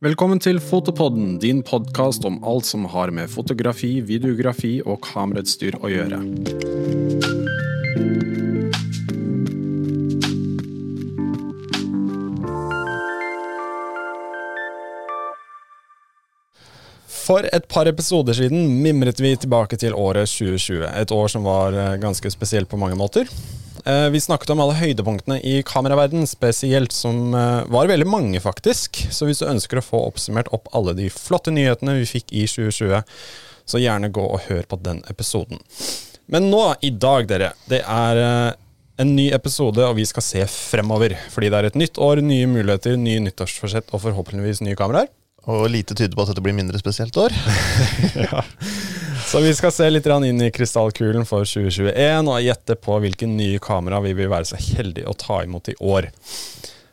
Velkommen til Fotopodden, din podkast om alt som har med fotografi, videografi og kamerautstyr å gjøre. For et par episoder siden mimret vi tilbake til året 2020. Et år som var eh, ganske spesielt på mange måter. Eh, vi snakket om alle høydepunktene i kameraverden, spesielt som eh, var veldig mange, faktisk. Så hvis du ønsker å få oppsummert opp alle de flotte nyhetene vi fikk i 2020, så gjerne gå og hør på den episoden. Men nå, i dag, dere, det er en ny episode, og vi skal se fremover. Fordi det er et nytt år, nye muligheter, nye nyttårsforsett og forhåpentligvis nye kameraer. Og lite tyder på at dette blir mindre spesielt år. ja. Så vi skal se litt inn i krystallkulen for 2021 og gjette på hvilke nye kamera vi vil være så heldige å ta imot i år.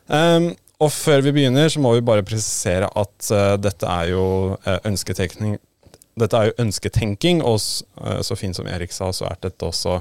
Um, og før vi begynner, så må vi bare presisere at uh, dette er jo uh, ønsketenkning. Dette er jo ønsketenking, og uh, så fint som Erik sa, så er dette også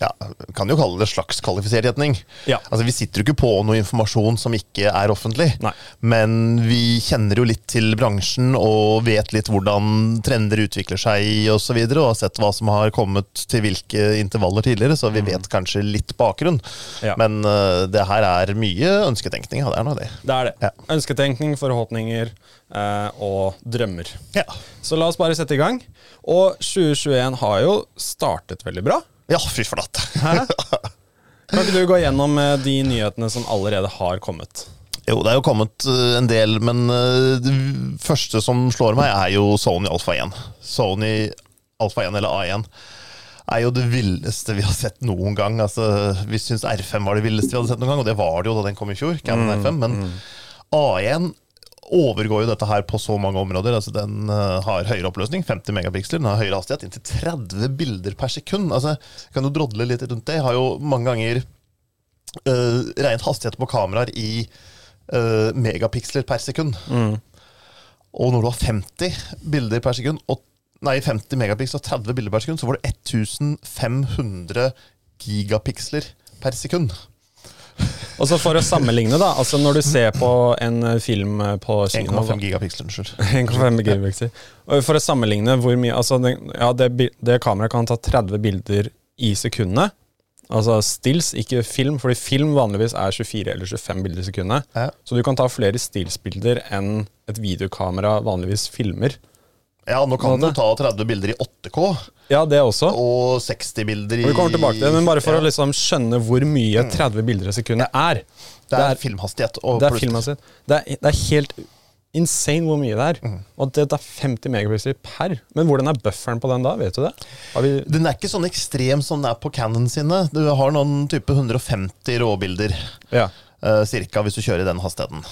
ja, kan jo kalle det slags kvalifisert gjetning. Ja. Altså, vi sitter jo ikke på noe informasjon som ikke er offentlig, Nei. men vi kjenner jo litt til bransjen og vet litt hvordan trender utvikler seg osv. Og, så videre, og har sett hva som har kommet til hvilke intervaller tidligere, så vi mm. vet kanskje litt bakgrunn. Ja. Men uh, det her er mye ønsketenkning. Ja, det er noe det. Det er det. Ja. Ønsketenkning, forhåpninger uh, og drømmer. Så la oss bare sette i gang. Og 2021 har jo startet veldig bra. Ja, fy flate. kan ikke du gå gjennom eh, de nyhetene som allerede har kommet? Jo, det er jo kommet eh, en del, men eh, det første som slår meg, er jo Sony Alfa 1. Sony Alfa 1, eller A1, er jo det villeste vi har sett noen gang. Altså, vi syns R5 var det villeste vi hadde sett noen gang, og det var det jo da den kom i fjor. Canon mm, R5, Men mm. A1 overgår jo dette her på så mange områder. Altså, den uh, har høyere oppløsning, 50 megapiksler, den har høyere hastighet, inntil 30 bilder per sekund. Altså, kan jo drodle litt rundt det. Jeg har jo mange ganger uh, regnet hastighet på kameraer i uh, megapiksler per sekund. Mm. Og når du har 50 bilder per sekund, og, nei, 50 megapiksler og 30 bilder per sekund, så får du 1500 gigapiksler per sekund. Og så For å sammenligne, da. altså Når du ser på en eh, film eh, på kino 1,5 gigapiksel, unnskyld. 1,5 gigapiksler. For å sammenligne hvor mye altså det, ja, det, det kameraet kan ta 30 bilder i sekundet. Altså stills, ikke film, fordi film vanligvis er 24 eller 25 bilder i sekundet. Ja. Så du kan ta flere stillsbilder enn et videokamera vanligvis filmer. Ja, nå kan du ta 30 bilder i 8K. Ja, det også. Og 60 bilder i Vi kommer tilbake til det, Men bare for ja. å liksom skjønne hvor mye 30 mm. bilder i sekundet er. Det er, det filmhastighet. det, er filmhastighet. Det, er, det er helt insane hvor mye det er. Mm. Og det, er 50 megapixler per. Men hvordan er bufferen på den da? Vet du det? Vi... Den er ikke sånn ekstrem som den er på Canon sine. Du har noen type 150 råbilder ja. uh, cirka, hvis du kjører i den hastigheten.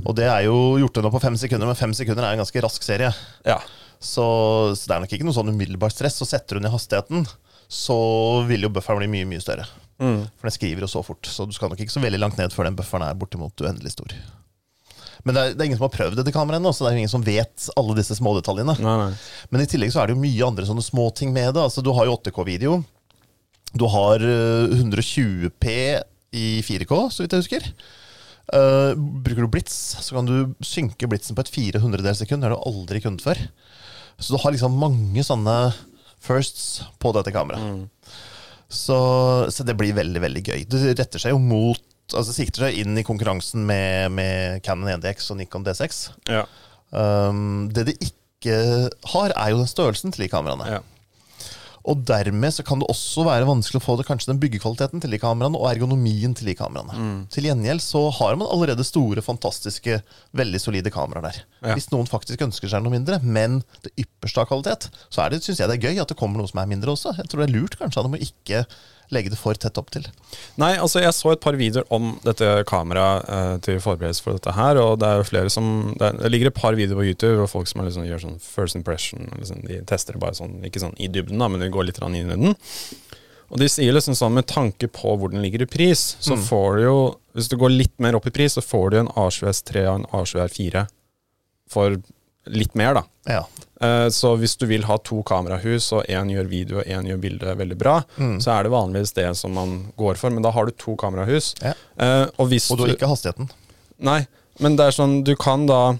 Og det er jo gjort unna på fem sekunder, men fem sekunder er en ganske rask serie. Ja. Så, så, det er nok ikke noe sånn umiddelbart stress. Så setter du ned hastigheten, så vil jo bufferen bli mye mye større. Mm. For den skriver jo så fort, så du skal nok ikke så veldig langt ned før den bufferen er bortimot uendelig stor. Men det er, det er, ingen som har prøvd dette kameraet ennå, så det er ingen som vet alle disse smådetaljene. Nei, nei. Men i tillegg så er det jo mye andre sånne småting med det. Altså, du har jo 8K-video. Du har 120P eh, i 4K, så vidt jeg husker. Uh, bruker du blits, så kan du synke blitsen på et 400 sekund. Det har du aldri kunnet før. Så du har liksom mange sånne firsts på dette kameraet. Mm. Så, så, det blir veldig, veldig gøy. Det retter seg jo mot Altså sikter seg inn i konkurransen med, med Canon 1DX og Nikon D6. Ja. Um, det de ikke har, er jo den størrelsen til de kameraene. Ja. Og dermed så kan det også være vanskelig å få det kanskje den byggekvaliteten til de kameraene og ergonomien til de kameraene. Mm. Til gjengjeld så har man allerede store, fantastiske, veldig solide kameraer der. Ja. Hvis noen faktisk ønsker seg noe mindre, men det ypperste av kvalitet, så syns jeg det er gøy at det kommer noe som er mindre også. Jeg tror det er lurt kanskje at de må ikke legge det for tett opp til. Nei, altså jeg så et par videoer om dette kameraet eh, til forberedelse for dette her, og det er jo flere som Det, er, det ligger et par videoer på YouTube og folk som liksom gjør sånn first impression. Liksom, de tester det bare sånn, ikke sånn i dybden, da, men de går litt inn i den. Og de sier liksom sånn med tanke på hvor den ligger i pris, så mm. får du jo Hvis du går litt mer opp i pris, så får du en A7S3 og en A7R4 for litt mer, da. Ja. Uh, så hvis du vil ha to kamerahus, og én gjør video og én gjør bilde veldig bra, mm. så er det vanligvis det som man går for. Men da har du to kamerahus. Ja. Uh, og, og, du har ikke hastigheten. Nei, men det er sånn, du kan da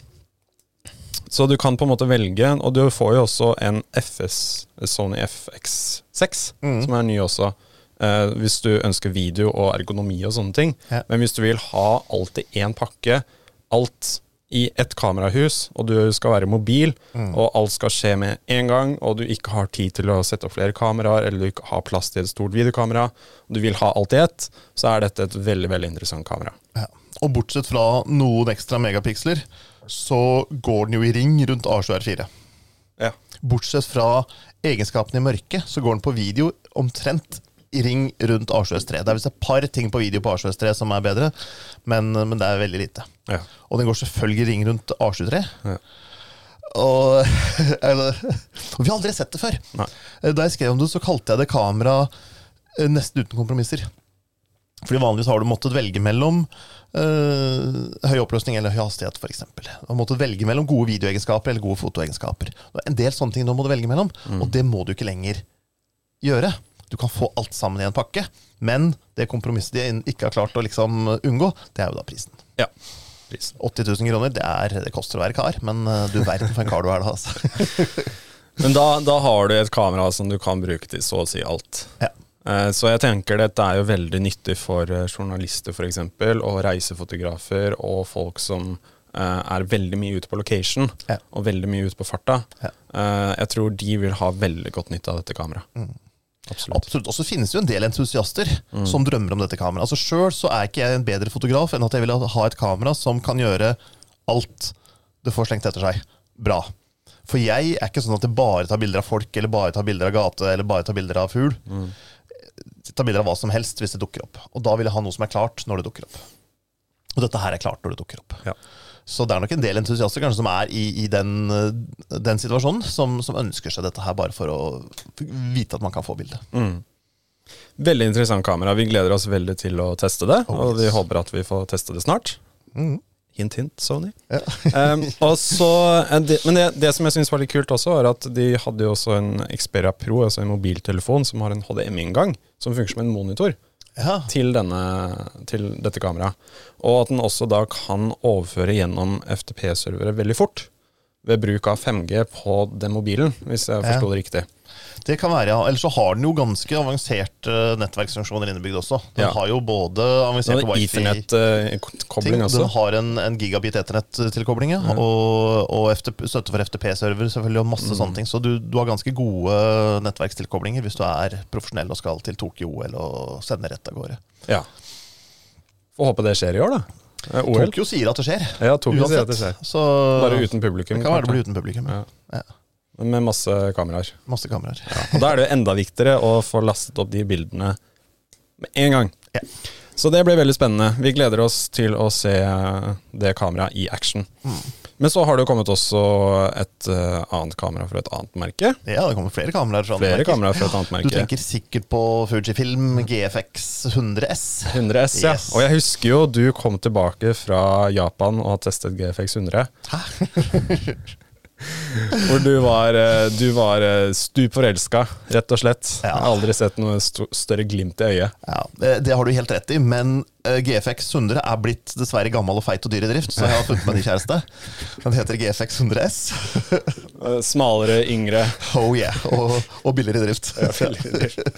Så du kan på en måte velge, og du får jo også en FS, Sony FX6, mm. som er ny også. Uh, hvis du ønsker video og ergonomi og sånne ting. Ja. Men hvis du vil ha alt i én pakke, alt i et kamerahus, og du skal være mobil, mm. og alt skal skje med en gang, og du ikke har tid til å sette opp flere kameraer, eller du ikke har plass til et stort videokamera, og du vil ha alt i ett, så er dette et veldig veldig interessant kamera. Ja. Og bortsett fra noen ekstra megapiksler, så går den jo i ring rundt A7R4. Ja. Bortsett fra egenskapene i mørket, så går den på video omtrent ring rundt A7S3. Det er visst et par ting på video på A7S3 som er bedre, men, men det er veldig lite. Ja. Og den går selvfølgelig ring rundt A73. Ja. Og, eller, vi har aldri sett det før. Nei. Da jeg skrev om det, så kalte jeg det kamera eh, nesten uten kompromisser. Fordi Vanligvis har du måttet velge mellom øh, høy oppløsning eller høy hastighet, f.eks. Du har måttet velge mellom gode videoegenskaper eller gode fotoegenskaper. En del sånne ting du må du velge mellom, mm. og det må du ikke lenger gjøre. Du kan få alt sammen i en pakke, men det kompromisset de ikke har klart å liksom unngå, det er jo da prisen. Ja. prisen. 80 000 kroner, det, er, det koster å være kar, men eh, du verden for en kar du er da, altså. men da, da, har du et kamera som du kan bruke til så å si alt. Ja. Eh, så jeg tenker dette er jo veldig nyttig for eh, journalister f.eks., og reisefotografer og folk som er veldig mye ute på location ja. og veldig mye ute på farta. Ja. Jeg tror de vil ha veldig godt nytte av dette kameraet. Mm. Absolutt. Absolutt. Og så finnes det jo en del entusiaster mm. som drømmer om dette kameraet. Altså Sjøl så er ikke jeg en bedre fotograf enn at jeg vil ha et kamera som kan gjøre alt det får slengt etter seg, bra. For jeg er ikke sånn at jeg bare tar bilder av folk, eller bare tar bilder av gate, eller bare tar bilder av fugl. Mm. Tar bilder av hva som helst hvis det dukker opp. Og da vil jeg ha noe som er klart når det dukker opp. Og dette her er klart når det dukker opp. Ja. Så det er nok en del entusiaster kanskje som er i, i den, den, situasjonen, som, som, ønsker seg dette her bare for å vite at man kan få bildet. Mm. Veldig interessant kamera. Vi gleder oss veldig til å teste det, oh, og vi håper at vi får teste det snart. Mm. Hint, hint, Sony. Ja. um, så, men det, det som jeg syns var litt kult også, var at de hadde jo også en Xperia Pro, altså en mobiltelefon som har en HDMI-inngang, som funker som en monitor ja. til, denne, til, dette kameraet. Og at den også da kan overføre gjennom FTP-servere veldig fort. Ved bruk av 5G på den mobilen, hvis jeg forsto det riktig. Det kan være, ja. Eller så har den jo ganske avanserte nettverksfunksjoner innebygd også. Den ja. har jo både avanserte wifi-ting, Den har en, en gigabit eternett-tilkobling, ja. og, og FTP, støtte for FTP-server selvfølgelig, og masse mm. sånne ting. Så du, du, har ganske gode nettverkstilkoblinger hvis du er profesjonell og skal til Tokyo-OL og sende rett av gårde. Ja. Får håpe det skjer i år, da. OL. Tokyo sier at det skjer. Ja, Tokyo sier at det skjer. Så, Bare uten publikum. Det kan være det blir uten publikum. Ja. ja. Med masse kameraer. Masse kameraer. Ja. Og Da er det jo enda viktigere å få lastet opp de bildene med en gang. Ja. Så det blir veldig spennende. Vi gleder oss til å se det kameraet i action. Mm. Men så har det jo kommet også et uh, annet kamera fra et annet merke. Ja, det kommer flere kameraer fra, flere kameraer fra et annet merke. Du tenker sikkert på Fujifilm GFX 100S. 100S, ja. Yes. Og jeg husker jo du kom tilbake fra Japan og har testet GFX 100. Hæ? Hvor du var, eh, du var eh, stup forelska, rett og slett. Ja. Aldri sett noe større glimt i øyet. Ja, det, det, har du helt rett i, men eh, GFX 100 er blitt dessverre gammel og feit og dyr i drift, så jeg har funnet meg ny kjæreste. Den heter GFX 100 S. Smalere, yngre. Oh yeah, og, og billigere i drift. Ja, billigere drift.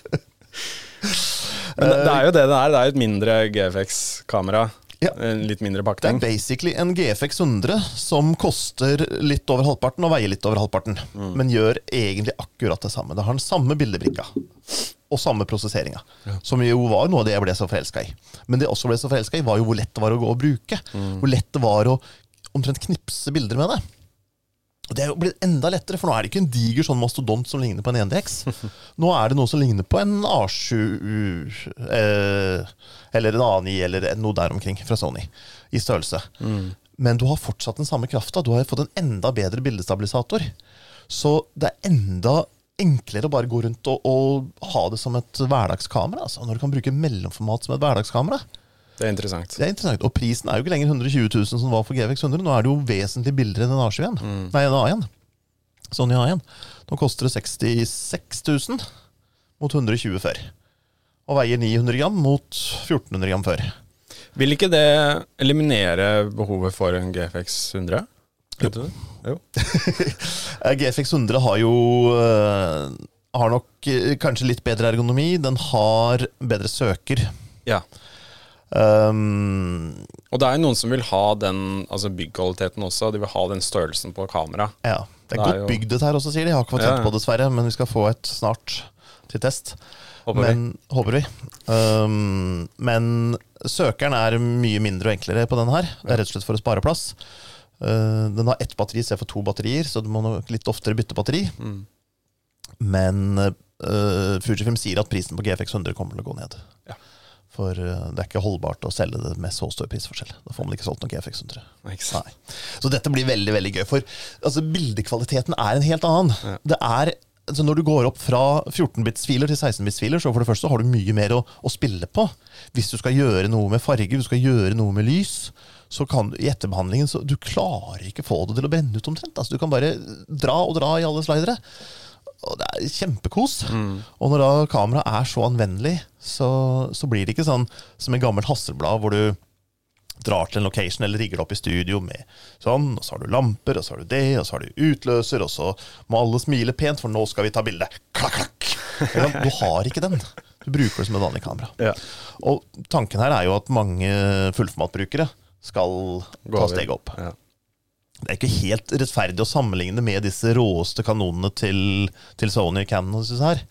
Men det, det, er jo det det er. Det er jo et mindre GFX-kamera. Ja. En litt mindre pakning. Det er basically en GFX 100 som koster litt over halvparten og veier litt over halvparten. Mm. Men gjør egentlig akkurat det samme. Det har den samme bildebrikka og samme prosesseringa. Ja. Som jo var noe av det jeg ble så forelska i. Men det jeg også ble så forelska i, var jo hvor lett det var å gå og bruke. Mm. Hvor lett det var å omtrent knipse bilder med det. Det er jo blitt enda lettere, for nå er det ikke en diger sånn mastodont som ligner på en 1DX. Nå er det noe som ligner på en A7 eh, eller en A9 eller noe der omkring fra Sony i størrelse. Mm. Men du har fortsatt den samme krafta. Du har fått en enda bedre bildestabilisator. Så det er enda enklere å bare gå rundt og, og ha det som et hverdagskamera. Altså, når du kan bruke mellomformat som et hverdagskamera. Det er interessant. Det er interessant. Og prisen er jo ikke lenger 120 000 som var for GVX 100. Nå er det jo vesentlig billigere enn en A7 mm. Nei, en A1. Sony A1. Nå koster det 66 000 mot 120 før. Og veier 900 gram mot 1400 gram før. Vil ikke det eliminere behovet for en GFX 100? Vet du det? Jo. GFX 100 har jo uh, Har nok uh, kanskje litt bedre ergonomi. Den har bedre søker. Ja. Um, og det er jo noen som vil ha den altså byggkvaliteten også. De vil ha den størrelsen på kamera. Ja, Det er, det er godt jo... bygd her også, sier de. Jeg har ikke fått ja. på dessverre, men vi skal få et snart til test. Håper men, vi. Håper vi. Um, men søkeren er mye mindre og enklere på den her. Det er rett og slett for å spare plass. Uh, den har ett batteri istedenfor to batterier, så du må nok litt oftere bytte batteri. Mm. Men uh, Fujifilm sier at prisen på GFX 100 kommer til å gå ned. Ja. For uh, det er ikke holdbart å selge det med så stor prisforskjell. Da får man ikke solgt noen GFX 100. Nei. Så dette blir veldig veldig gøy. For altså, bildekvaliteten er en helt annen. Ja. Det er altså, når du går opp fra 14-bits-filer til 16-bits-filer, så for det første har du mye mer å, å, spille på. Hvis du skal gjøre noe med farger, du skal gjøre noe med lys, så kan du i etterbehandlingen så Du klarer ikke få det til å brenne ut omtrent. Altså, du kan bare dra og dra i alle slidere. Og det er kjempekos. Mm. Og når da kameraet er så anvendelig, så, så, blir det ikke sånn som et gammelt Hasselblad hvor du drar til en location eller rigger det opp i studio med sånn, og så har du lamper, og så har du det, og så har du utløser, og så må alle smile pent, for nå skal vi ta bilde. Klakk, klakk. Du har ikke den. Du bruker det som et vanlig kamera. Ja. Og tanken her er jo at mange fullformatbrukere skal ta steget opp. Ja. Det er ikke helt rettferdig å sammenligne med disse råeste kanonene til, til Sony Canon. Synes jeg.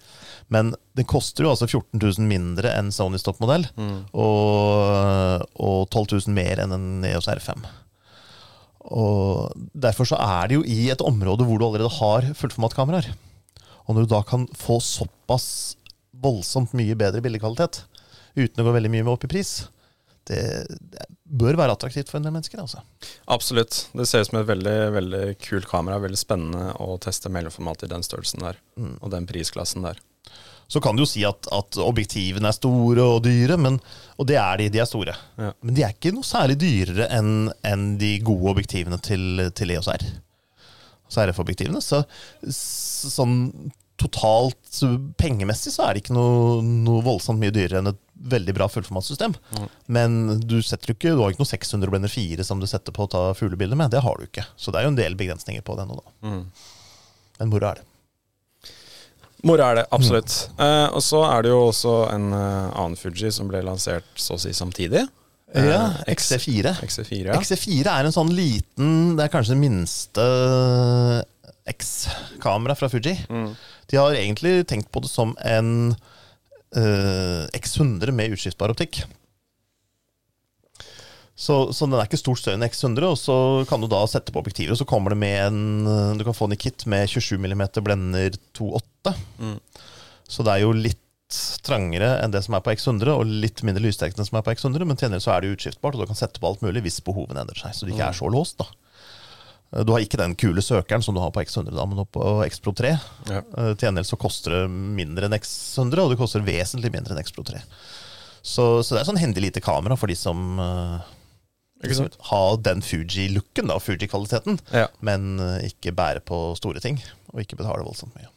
Men den koster jo altså 14 000 mindre enn Sonys toppmodell, mm. og, og 12 000 mer enn en EOS R5. Og Derfor så er det jo i et område hvor du allerede har fullformatkameraer. Og når du da kan få såpass voldsomt mye bedre bildekvalitet uten å gå veldig mye med opp i pris, det, det, bør være attraktivt for en del mennesker. Altså. Absolutt. Det ser ut som et veldig veldig kult kamera. Veldig spennende å teste mellomformat i den størrelsen der. Mm. Og den prisklassen der. Så kan du jo si at, at objektivene er store og dyre, men, og det er de. De er store. Ja. Men de er ikke noe særlig dyrere enn en de gode objektivene til, til EOS R. Så RF-objektivene. Så, sånn totalt pengemessig så er det ikke noe, noe voldsomt mye dyrere enn et veldig bra fullformatssystem. Mm. Men du, setter ikke, du har ikke noe 600 Blender 4 som du setter på å ta fuglebilder med. Det har du ikke. Så det er jo en del begrensninger på det ennå, da. Mm. Men moro er det. Moro er det, absolutt. Mm. Eh, og så er det jo også en uh, annen Fuji som ble lansert så å si samtidig. Ja, eh, XC4. XC4, ja. XC4 er en sånn liten Det er kanskje det minste X-kamera fra Fuji. Mm. De har egentlig tenkt på det som en uh, X100 med utskiftbar optikk. Så, så, den er ikke stort større enn X100, og så kan du da sette på objektiver. Og så kommer det med en Du kan få den i kit med 27 mm blender 2.8. Mm. Så det er jo litt trangere enn det som er på X100, og litt mindre lyssterkt enn det som er på X100, men til gjengjeld så er det utskiftbart, og du kan sette på alt mulig hvis behovene endrer seg. Så du ikke er mm. så låst, da. Du har ikke den kule søkeren som du har på X100, da, men på X-Pro 3. Ja. Eh, til gjengjeld så koster det mindre enn X100, og det koster vesentlig mindre enn X-Pro 3. Så, så, det er sånn hendig lite kamera for de som uh, har den Fuji-looken, da, Fuji-kvaliteten, ja. men ikke bærer på store ting, og ikke betaler voldsomt mye.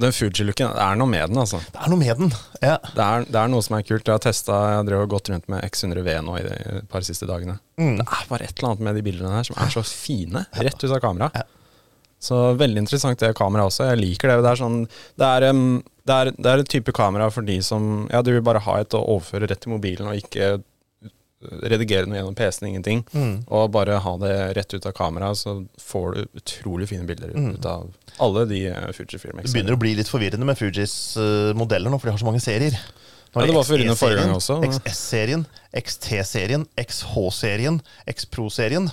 Den Fuji-looken, det er noe med den, altså. Det er noe med den, ja. Det er, det er noe som er kult. Jeg har testa, jeg har gått rundt med X100V nå i de par siste dagene. Mm. Det er bare et eller annet med de bildene her som er så fine, rett ut av kamera. Ja. Så veldig interessant det kameraet også. Jeg liker det. Det er, sånn, det er, um, det er, det er et type kamera for de som Ja, du vil bare ha et å overføre rett til mobilen, og ikke redigere noe gjennom PC-en, ingenting, mm. og bare ha det rett ut av kameraet, så får du utrolig fine bilder mm. ut av alle de uh, Fujifilm Det begynner å bli litt forvirrende med Fujis uh, modeller nå, for de har så mange serier. Nå ja, det var forvirrende forrige gang også. XS-serien, XT-serien, XH-serien, X-Pro-serien.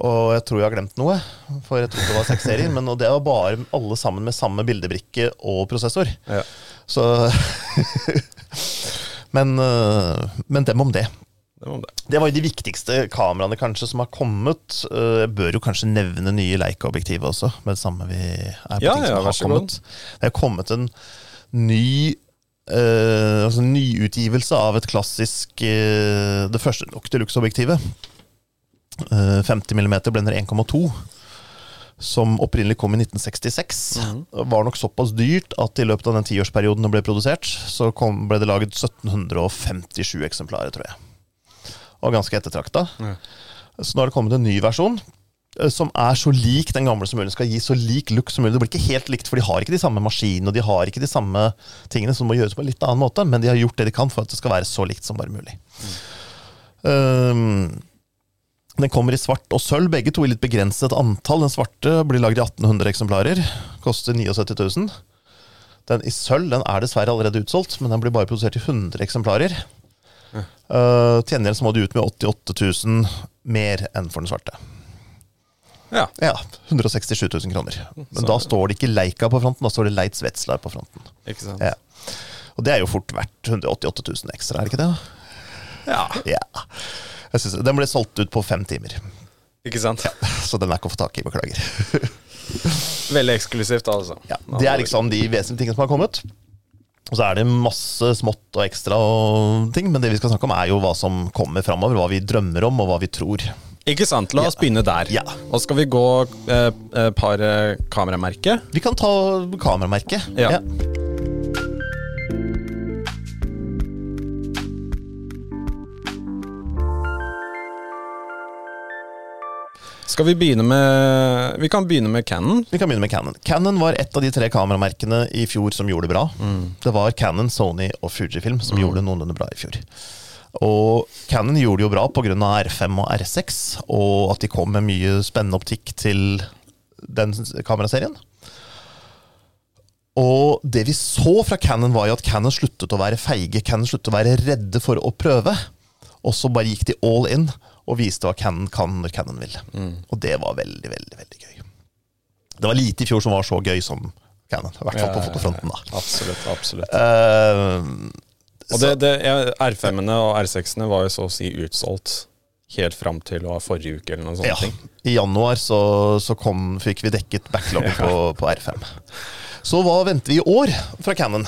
Og jeg tror jeg har glemt noe, for jeg trodde det var seks serier. Men det var bare alle sammen med samme bildebrikke og prosessor. Ja. Så men, eh, men dem om det. Det var jo de viktigste kameraene kanskje som har kommet. Eh, jeg bør jo kanskje nevne nye Leica-objektivet også, med det samme vi er på ja, ting som ja, har kommet. Det har kommet en ny uh, altså nyutgivelse av et klassisk uh, Det første Noctilux-objektivet. Uh, 50 mm blender 1,2 som opprinnelig kom i 1966, mm. var nok såpass dyrt at i løpet av den tiårsperioden det ble produsert, så kom, ble det laget 1757 eksemplarer, tror jeg og ganske ettertrakta. Mm. Så nå har det kommet en ny versjon eh, som er så lik den gamle som mulig. Skal gi så lik look som mulig. Det blir ikke helt likt, for de har ikke de samme maskinene og de har ikke de samme tingene som må gjøres på en litt annen måte, men de har gjort det de kan for at det skal være så likt som bare mulig. Mm. Um, den kommer i svart og sølv, begge to i litt begrenset antall. Den svarte blir lagd i 1800 eksemplarer, koster 79 000. Den i sølv den er dessverre allerede utsolgt, men den blir bare produsert i 100 eksemplarer. Ja. Uh, til gjengjeld så må du ut med 88 000 mer enn for den svarte. Ja. ja 167 000 kroner. Men så. da står det ikke Leica på fronten, da står det Leitz Wetzlar på fronten. Ikke sant? Ja. Og det er jo fort verdt 188 000 ekstra, er det ikke det? Ja. ja. Synes, den ble solgt ut på fem timer. Ikke sant? Ja, så den er ikke å få tak i. Beklager. Veldig eksklusivt, altså. Ja, det er liksom de vesentlige tingene som har kommet. Og så er det masse smått og ekstra og ting, men det vi skal snakke om, er jo hva som kommer framover. Hva vi drømmer om, og hva vi tror. Ikke sant. La oss ja. begynne der. Ja. Og skal vi gå et eh, par eh, kameramerke? Vi kan ta kameramerke. Ja. ja. Skal vi begynne med Vi kan begynne med Cannon. Vi kan begynne med Cannon. Cannon var et av de tre kameramerkene i fjor som gjorde det bra. Mm. Det var Cannon, Sony og Fujifilm som mm. gjorde noenlunde bra i fjor. Og Cannon gjorde det jo bra pga. R5 og R6, og at de kom med mye spennende optikk til den kameraserien. Og det vi så fra Cannon, var jo at Cannon sluttet å være feige. Cannon sluttet å være redde for å prøve. Og så bare gikk de all in og viste hva Cannon kan når Cannon vil. Mm. Og det var veldig, veldig veldig gøy. Det var lite i fjor som var så gøy som Cannon. I hvert fall på fotofronten. da. Absolutt, absolutt. Uh, og det, det, R5-ene og R6-ene var jo så å si utsolgt helt fram til forrige uke. eller noen sånne ja. ting. I januar så, så kom, fikk vi dekket backloggen ja. på, på, R5. Så hva venter vi i år fra Cannon?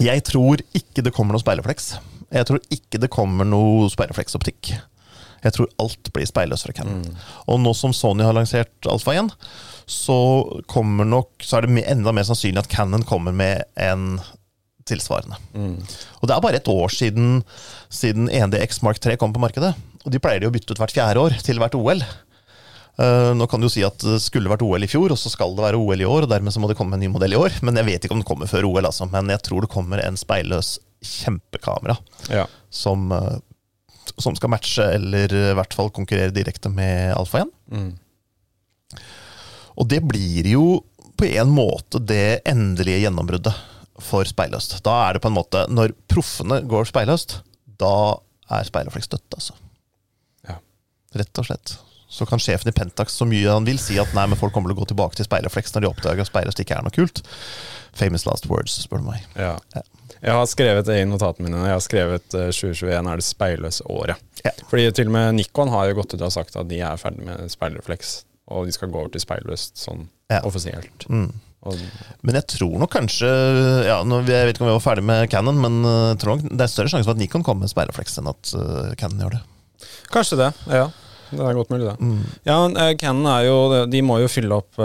Jeg tror ikke det kommer noe speilrefleks. Jeg tror ikke det kommer noe speilrefleksoptikk. Jeg tror alt blir speilløst fra Canon. Mm. Og nå som Sony har lansert Alfa 1, så nok, så er det enda mer sannsynlig at Canon kommer med en tilsvarende. Mm. Og det er bare et år siden, siden ENDX Mark 3 kom på markedet. Og de pleier de å bytte ut hvert fjerde år til hvert OL. Uh, eh, nå kan du jo si at det skulle vært OL i fjor, og så skal det være OL i år. og Dermed så må det komme en ny modell i år. Men jeg vet ikke om den kommer før OL. Altså. Men jeg tror det kommer en speilløs kjempekamera ja. som uh, som skal matche, eller i hvert fall konkurrere direkte med Alfa 1. Mm. Og det blir jo på en måte det endelige gjennombruddet for speilløst. Da er det på en måte Når proffene går speilløst, da er speilrefleks dødt, altså. Ja. Rett og slett. Så kan sjefen i Pentax så mye han vil si at nei, men folk kommer til å gå tilbake til speilrefleks når de oppdager at Speilhøst ikke er noe kult. Famous last words, spør du meg. Ja. ja. Jeg har skrevet i notatene mine. Jeg har skrevet 2021 eh, er det speilløse året. Ja. Fordi til og med Nikon har jo gått ut og sagt at de er ferdig med speilrefleks. Og de skal gå over til speilløst sånn ja. offisielt. Mm. men jeg tror nok kanskje ja, Jeg vet ikke om vi var ferdig med Cannon, men eh, jeg tror nok det er større sjanse for at Nikon kommer med speilrefleks enn at uh, Cannon gjør det. Kanskje det, ja. Det er godt mulig, det. Mm. Ja, uh, Canon er jo De må jo fylle opp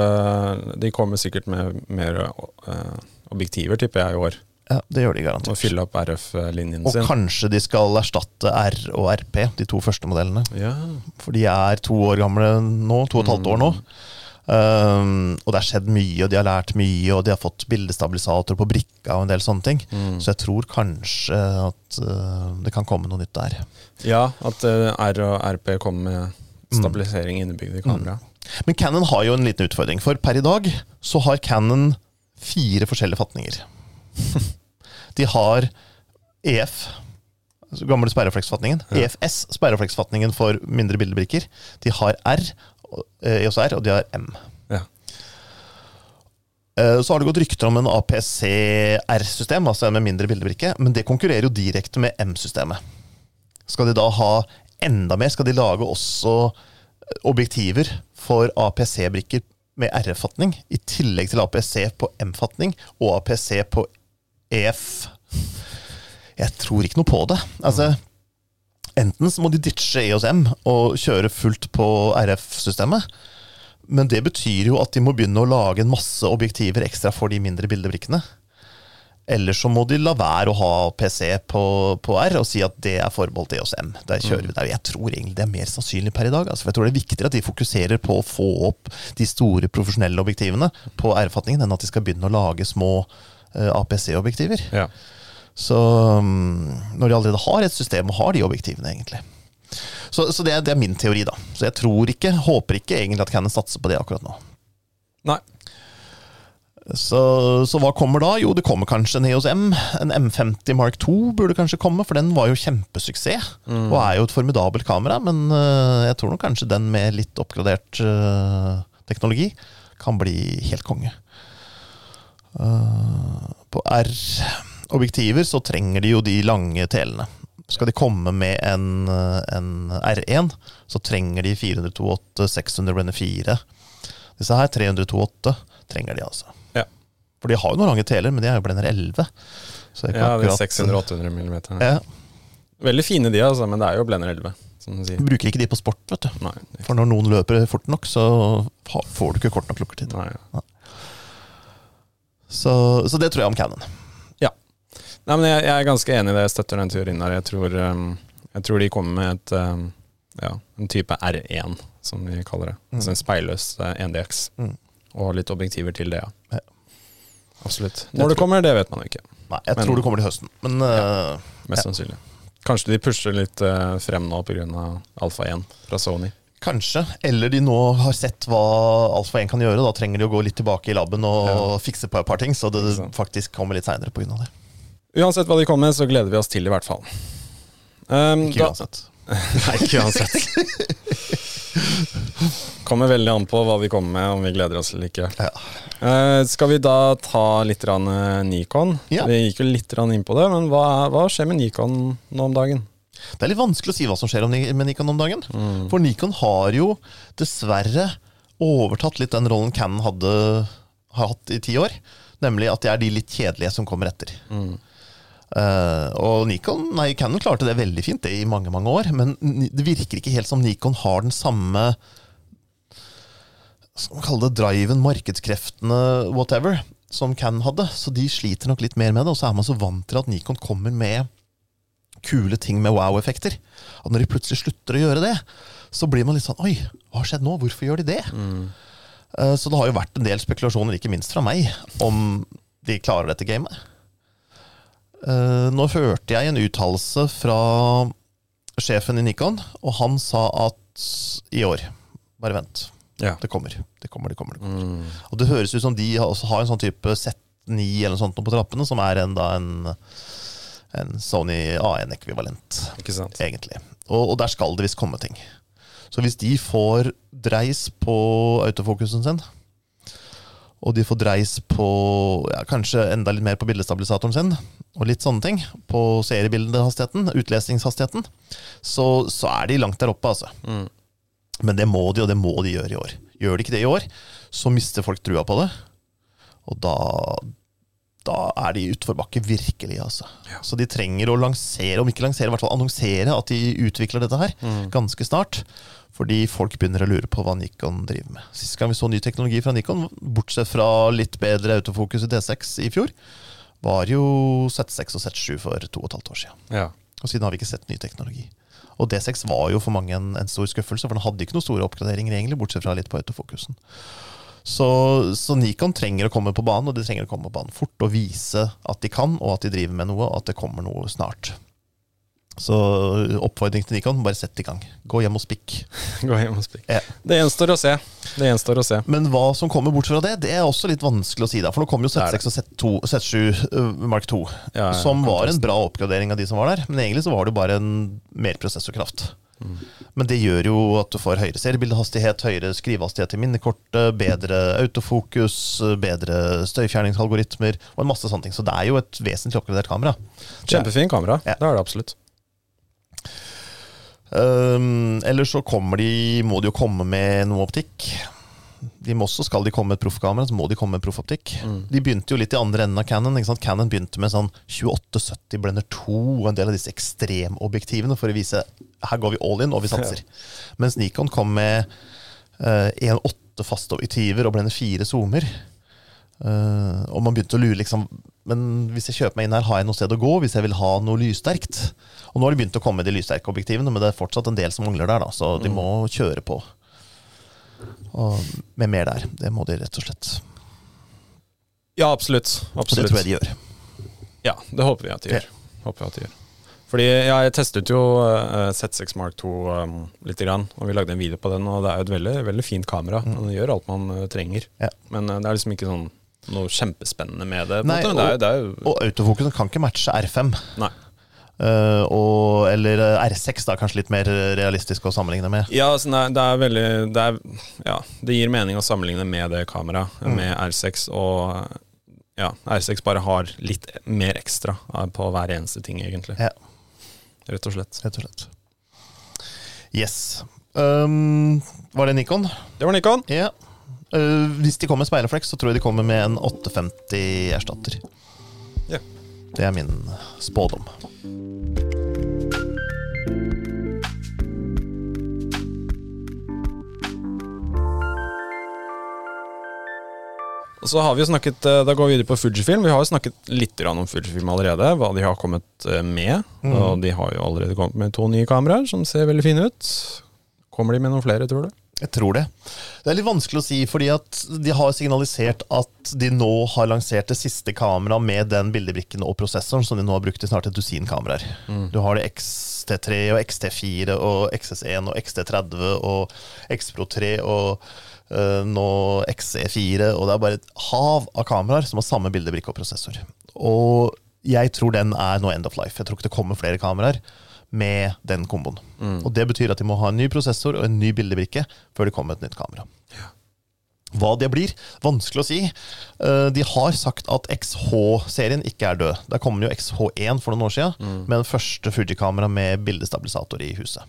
De kommer sikkert med mer objektiver, tipper jeg, i år. Ja, det gjør de garantert. Og fylle opp RF-linjen sin. Og kanskje de skal erstatte R og RP, de to første modellene. Ja. For de er to år gamle nå, to og et halvt år nå. Um, og det har skjedd mye, og de har lært mye, og de har fått bildestabilisator på brikka og en del sånne ting. Mm. Så jeg tror kanskje at uh, det kan komme noe nytt der. Ja, at uh, R og RP kommer med stabilisering mm. innebygd i kameraet. Mm. Men Cannon har jo en liten utfordring, for per i dag så har Cannon fire forskjellige fatninger. De har EF, altså gamle sperrefleksfatningen. Ja. EFS, sperrefleksfatningen for mindre bildebrikker. De har R, EOSR, og de har M. Ja. Eh, så har det gått rykter om en APC-R-system, altså en med mindre bildebrikke, men det konkurrerer jo direkte med M-systemet. Skal de da ha enda mer? Skal de lage også objektiver for APC-brikker med RF-fatning, i tillegg til APC på M-fatning og APC på EF. Jeg tror ikke noe på det. Altså, enten så må de ditche EOSM og kjøre fullt på RF-systemet. Men det betyr jo at de må begynne å lage en masse objektiver ekstra for de mindre bildebrikkene. Eller så må de la være å ha PC på, på R og si at det er forbeholdt EOSM. Der kjører vi der. Jeg tror egentlig det er mer sannsynlig per i dag. Altså, jeg tror det er viktigere at de fokuserer på å få opp de store profesjonelle objektivene på R-fatningen, enn at de skal begynne å lage små APC-objektiver. Ja. Så um, når de allerede har et system, og har de objektivene, egentlig. Så, så det, det, er, min teori, da. Så jeg tror ikke, håper ikke egentlig at Canon satser på det akkurat nå. Nei. Så, så, hva kommer da? Jo, det kommer kanskje en EOS M. En M50 Mark 2 burde kanskje komme, for den var jo kjempesuksess. Mm. Og er jo et formidabelt kamera, men uh, jeg tror nok kanskje den med litt oppgradert uh, teknologi kan bli helt konge. Uh, på R-objektiver så trenger de jo de lange telene. Skal de komme med en, en R1, så trenger de 428, 600 blender 4. Disse her, 328, trenger de altså. Ja. For de har jo noen lange teler, men de er jo blender 11. Det ja, det er 600-800 mm. Ja. Veldig fine de, altså, men det er jo blender 11. Som du sier. Bruker ikke de på sport, vet du. Nei, For når noen løper fort nok, så får du ikke kort nok lukkertid. Nei, ja. Så, så, det tror jeg om Cannon. Nei, men jeg, jeg, er ganske enig i det. Jeg støtter den teorien der. Jeg tror, um, jeg tror de kommer med et, um, ja, en type R1, som vi kaller det. Mm. Altså en speilløs uh, 1DX. Mm. Og litt objektiver til det, ja. ja. Absolutt. Når det kommer, det vet man ikke. Nei, jeg men, tror det kommer til høsten. Men, ja, mest sannsynlig. Kanskje de pusher litt uh, frem nå pga. Alfa 1 fra Sony. Kanskje. Eller de nå har sett hva Alfa 1 kan gjøre. Da trenger de å gå litt tilbake i laben og ja. fikse på et par ting, så det faktisk kommer litt seinere pga. det. Uansett hva de kommer med, så gleder vi oss til i hvert fall. Um, ikke uansett. Nei, ikke uansett. kommer veldig an på hva vi kommer med, om vi gleder oss eller ikke. Ja. Uh, skal vi da ta litt rann, uh, Nikon? Ja. Vi gikk jo litt rann inn på det, men hva, hva, skjer med Nikon nå om dagen? Det er litt vanskelig å si hva som skjer med Nikon om dagen. Mm. For Nikon har jo dessverre overtatt litt den rollen Cannon hadde har hatt i ti år. Nemlig at det er de litt kjedelige som kommer etter. Mm. Uh, og Nikon, nei, Canon klarte det veldig fint det i mange mange år, men det virker ikke helt som Nikon har den samme Skal man kalle det driven, markedskreftene, whatever, som Canon hadde. Så de sliter nok litt mer med det. Og så er man så vant til at Nikon kommer med kule ting med wow-effekter. At når de plutselig slutter å gjøre det, så blir man litt sånn Oi, hva har skjedd nå? Hvorfor gjør de det? Mm. Uh, så det har jo vært en del spekulasjoner, ikke minst fra meg, om de klarer dette gamet. Uh, nå hørte jeg en uttalelse fra sjefen i Nikon, og han sa at i år Bare vent. Ja. Det kommer. Det kommer, det kommer. Det kommer. Mm. Og det høres ut som de har en sånn type Z9 eller noe sånt på trappene, som er en, da, en, en Sony A1-ekvivalent, egentlig. Og, og, der skal det visst komme ting. Så hvis de får dreis på autofokusen sin, og de får dreis på ja, kanskje enda litt mer på bildestabilisatoren sin, og litt sånne ting, på seriebildehastigheten, utlesingshastigheten, så, så, er de langt der oppe, altså. Mm. Men det må de, og det må de gjøre i år. Gjør de ikke det i år, så mister folk trua på det. Og da, da er de utforbakke, virkelig. altså. Ja. Så de trenger å lansere, om ikke lansere, i hvert fall annonsere at de utvikler dette her mm. ganske snart. Fordi folk begynner å lure på hva Nikon driver med. Sist gang vi så ny teknologi fra Nikon, bortsett fra litt bedre autofokus i D6 i fjor, var jo Z6 og Z7 for to og et halvt år siden. Ja. Og siden har vi ikke sett ny teknologi. Og D6 var jo for mange en, en stor skuffelse, for den hadde ikke noen store oppgraderinger, egentlig, bortsett fra litt på autofokusen. Så, så, Nikon trenger å komme på banen, og de trenger å komme på banen fort og vise at de kan, og at de driver med noe, og at det kommer noe snart. Så oppfordring til Nikon, bare sett i gang. Gå hjem og spikk. Gå hjem og spikk. Ja. Det gjenstår å se. Det gjenstår å se. Men hva som kommer bort fra det, det er også litt vanskelig å si. da For nå kommer jo Z6 og Z2, Z7 uh, Mark 2, ja, ja, som var en bra oppgradering av de som var der. Men egentlig så var det jo bare en mer prosessorkraft. Mm. Men det gjør jo at du får høyere seriebildehastighet, høyere skrivehastighet i minnekortet, bedre autofokus, bedre støyfjerningsalgoritmer og en masse sånne ting. Så det er jo et vesentlig oppgradert kamera. Kjempefin kamera. Ja. Det er det absolutt. Um, eller så kommer de, må de jo komme med noe optikk. De må også, Skal de komme med et proffkamera, så må de komme med proffoptikk. Mm. De begynte jo litt i andre enden av Cannon. Ikke sant? Cannon begynte med sånn 2870 Blender 2 og en del av disse ekstremobjektivene for å vise her går vi all in, og vi satser. Ja. Mens Nikon kom med uh, 1.8 faste objektiver og Blender 4 zoomer. Uh, og man begynte å lure liksom men hvis jeg kjøper meg inn her, har jeg noe sted å gå hvis jeg vil ha noe lyssterkt? Og nå har de begynt å komme med de lyssterke objektivene, men det er fortsatt en del som mangler der, da, så de mm. må kjøre på. Og med mer der. Det må de rett og slett. Ja, absolutt. absolutt. det tror jeg de gjør. Ja, det håper vi at de gjør. Håper vi at de gjør. Fordi ja, Jeg testet jo eh, Z6 Mark 2 um, litt, grann, og vi lagde en video på den. og Det er jo et veldig, veldig fint kamera. Mm. Den gjør alt man uh, trenger. Ja. Men uh, det er liksom ikke sånn noe kjempespennende med det. Nei, og, det er, det er og autofokusen kan ikke matche R5. Nei. Uh, og, eller R6, da, kanskje litt mer realistisk å sammenligne med. Ja, altså, det, er, veldig det, er, ja, det gir mening å sammenligne med det kameraet, mm. med R6. Og ja, R6 bare har litt mer ekstra på hver eneste ting, egentlig. Ja. Rett og slett. Rett og slett. Yes. Um, var det Nikon? Det var Nikon. Ja. Uh, hvis de kommer med speilrefleks, så tror jeg de kommer med en 850-erstatter. Ja. Det er min spådom. Så har vi snakket, eh, Da går vi videre på Fujifilm. Vi har jo snakket litt om Fujifilm allerede. Hva de har kommet eh, med. Mm. Og de har jo allerede kommet med to nye kameraer som ser veldig fine ut. Kommer de med noen flere, tror du? Jeg tror det. Det er litt vanskelig å si, fordi at de har signalisert at de nå har lansert det siste kameraet med den bildebrikken og prosessoren som de nå har brukt i snart et dusin kameraer. Mm. Du har det XT3 og XT4 og XS1 og XT30 og XPro 3 og uh, nå XE4, og det er bare et hav av kameraer som har samme bildebrikke og prosessor. Og jeg tror den er nå end of life. Jeg tror ikke det kommer flere kameraer med den komboen. Mm. Og Det betyr at de må ha en ny prosessor og en ny bildebrikke før det kommer et nytt kamera. Ja. Hva det blir, vanskelig å si. Eh, de har sagt at XH-serien ikke er død. Der kom jo XH1 for noen år siden, mm. med den første Fuji-kamera med bildestabilisator i huset.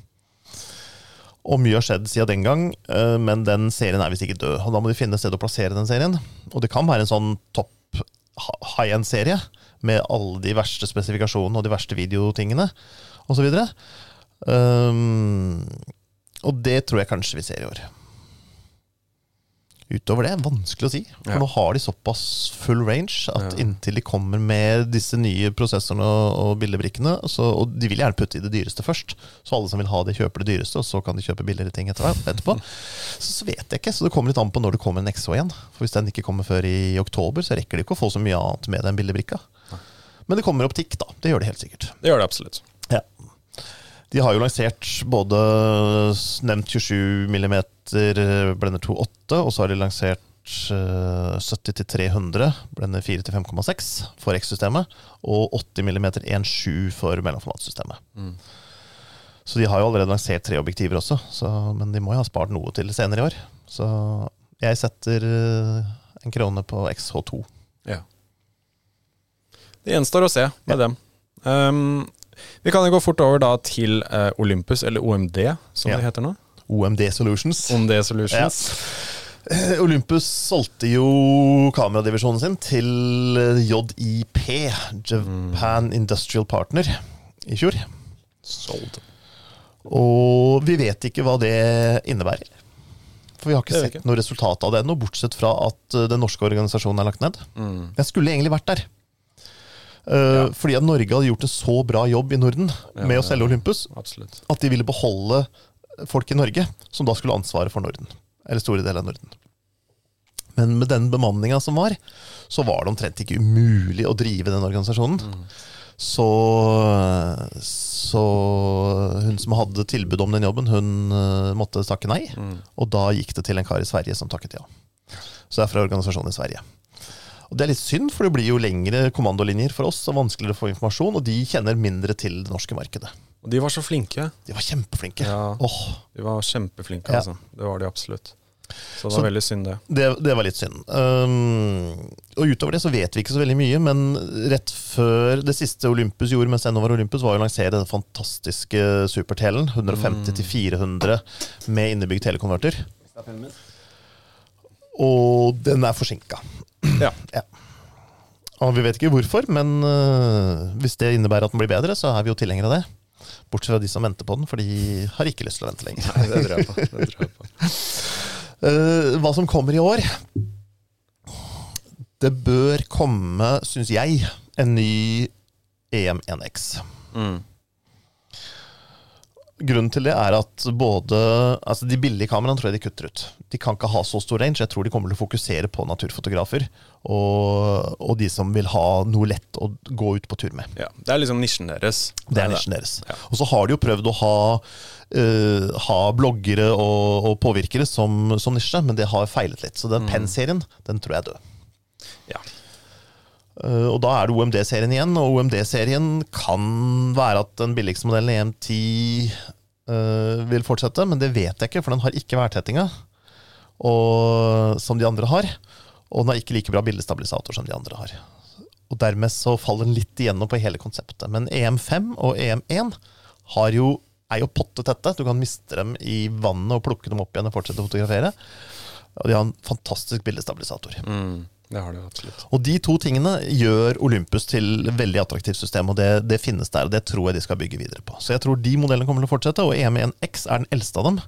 Og mye har skjedd siden den gang, eh, men den serien er visst ikke død. Og Da må de finne et sted å plassere den serien. Og det kan være en sånn topp high end-serie med alle de verste spesifikasjonene og de verste videotingene osv. Um, og det tror jeg kanskje vi ser i år. Utover det er vanskelig å si. For ja. nå har de såpass full range at ja. inntil de kommer med disse nye prosessorene og, og bildebrikkene så, Og de vil gjerne putte i det dyreste først, så alle som vil ha det, kjøper det dyreste, og så kan de kjøpe billigere ting etter, etterpå. Så, så, vet jeg ikke. Så det kommer litt an på når det kommer en XO igjen. For hvis den ikke kommer før i oktober, så rekker de ikke å få så mye annet med den bildebrikka. Men det kommer optikk, da. Det gjør det helt sikkert. Det gjør det absolutt. De har jo lansert både nevnt 27 mm Blender 2.8, og så har de lansert 70-300 Blender 4-5,6 for X-systemet, og 80 mm 1.7 for mellomformatsystemet. Mm. Så de har jo allerede lansert tre objektiver også, så, men de må jo ha spart noe til senere i år. Så jeg setter eh, en krone på XH2. Ja. Det gjenstår å se med ja. dem. Um, vi kan jo gå fort over da til uh, Olympus, eller OMD, som ja. det heter nå. OMD Solutions. OMD Solutions. Ja. Eh, Olympus solgte jo kameradivisjonen sin til JIP, Japan mm. Industrial Partner, i fjor. Sold. Og vi vet ikke hva det innebærer. For vi har ikke sett ikke. noe resultat av det ennå, bortsett fra at eh, den norske organisasjonen er lagt ned. Mm. Jeg skulle egentlig vært der. Uh, ja. Fordi at Norge hadde gjort en så bra jobb i Norden med å selge Olympus absolutt. at de ville beholde folk i Norge som da skulle ha ansvaret for Norden. Eller store deler av Norden. Men med den bemanninga som var, så var det omtrent ikke umulig å drive den organisasjonen. Mm. Så, så, hun som hadde tilbud om den jobben, hun uh, måtte takke nei. Mm. Og da gikk det til en kar i Sverige som takket ja. Så det er fra organisasjonen i Sverige. Og Det er litt synd, for det blir jo lengre kommandolinjer for oss og vanskeligere å få informasjon, og de kjenner mindre til det norske markedet. Og de var så flinke. De var kjempeflinke. Ja, oh. De var kjempeflinke, ja. altså. Det var de absolutt. Så det var så veldig synd, det. det. det. var litt synd. Um, og utover det så vet vi ikke så veldig mye, men rett før det siste Olympus gjorde mens ennå var Olympus, var å lansere den fantastiske supertelen. 150-400 mm. med innebygd telekonverter. Og den er forsinka. Ja. ja. Og vi vet ikke hvorfor, men uh, hvis det innebærer at den blir bedre, så er vi jo tilhengere av det. Bortsett fra de som venter på den, for de har ikke lyst til å vente lenger. Nei, det tror jeg på. Det tror jeg på. uh, hva som kommer i år Det bør komme, syns jeg, en ny EM1X. Mm. Grunnen til det er at både altså De billige kameraene tror jeg de kutter ut. De kan ikke ha så stor range. Jeg tror de kommer til å fokusere på naturfotografer og, og de som vil ha noe lett å gå ut på tur med. Ja, Det er liksom nisjen deres. Det er nisjen deres. Ja. Og så har de jo prøvd å ha, uh, ha bloggere og, og påvirkere som, som, nisje, men det har feilet litt. Så den mm. Penn-serien, den tror jeg er død. Uh, og da er det OMD-serien igjen, og OMD-serien kan være at den billigste modellen EM10 uh, eh, vil fortsette, men det vet jeg ikke, for den har ikke værtettinga som de andre har. Og den har ikke like bra bildestabilisator som de andre har. Og Dermed så faller den litt igjennom på hele konseptet. Men EM5 og EM1 jo, er jo pottet tette. Du kan miste dem i vannet og plukke dem opp igjen og fortsette å fotografere. Og de har en fantastisk bildestabilisator. Mm. Det har det absolutt. Og de to tingene gjør Olympus til et veldig attraktivt system, og det, det, finnes der. og Det tror jeg de skal bygge videre på. Så jeg tror de modellene kommer til å fortsette, og EM1X er den eldste av dem.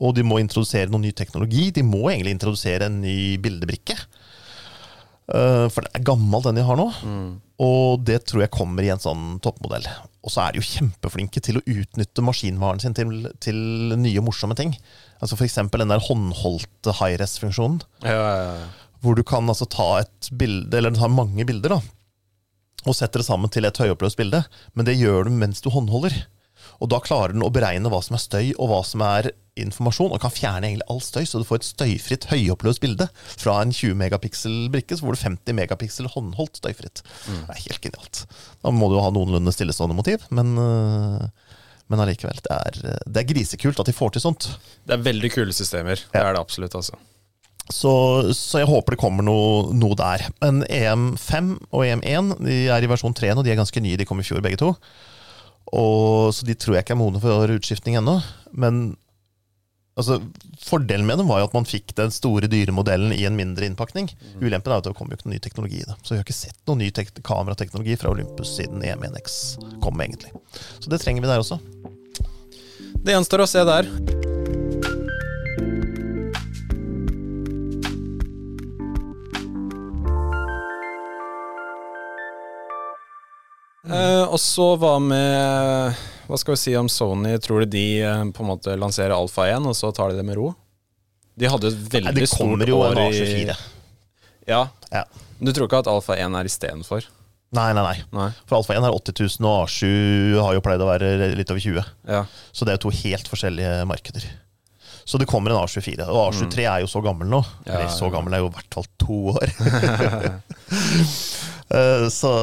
Og de må introdusere noe ny teknologi. De må egentlig introdusere en ny bildebrikke. Uh, for den er gammel, den de har nå. Mm. Og det tror jeg kommer i en sånn toppmodell. Og så er de jo kjempeflinke til å utnytte maskinvaren sin til, til nye, morsomme ting. Altså F.eks. den der håndholdte high-res-funksjonen. Ja, ja, ja. Hvor du kan altså ta et bilde, eller ta mange bilder, da, og sette det sammen til et høyoppløst bilde. Men det gjør du mens du håndholder. Og da klarer den å beregne hva som er støy, og hva som er informasjon, og kan fjerne egentlig all støy, så du får et støyfritt, høyoppløst bilde. Fra en 20 megapixel-brikke så får du 50 megapiksel håndholdt støyfritt. Mm. Det er helt genialt. Da må du jo ha noenlunde stillestående motiv, men øh, men allikevel, det er, det er, grisekult at de får til sånt. Det er veldig kule systemer. Ja. Det er det absolutt. altså. Så, så, jeg håper det kommer noe, noe, der. Men EM5 og EM1 de er i versjon 3 nå. De er ganske nye, de kom i fjor begge to. Og, så de tror jeg ikke er modne for utskiftning ennå. Men altså, fordelen med dem var jo at man fikk den store, dyre modellen i en mindre innpakning. Mm. Ulempen er at det kommer jo ikke noe ny teknologi i det. Så vi har ikke sett noen ny kamerateknologi fra Olympus siden EM1X kom, egentlig. Så det trenger vi der også. Det gjenstår å se der. Uh, og så hva med Hva skal vi si om Sony? Tror du de uh, på en måte lanserer Alfa 1, og så tar de det med ro? De hadde et veldig Nei, stort år i ja. ja. Du tror ikke at Alfa 1 er istedenfor? Nei, nei, nei, nei. For Alfa 1 er 80 000, og A7 har jo pleid å være litt over 20. Ja. Så det er jo to helt forskjellige markeder. Så det kommer en A24. Og A23 mm. er jo så gammel nå. Ja, Eller så gammel er jo i hvert fall to år. uh, så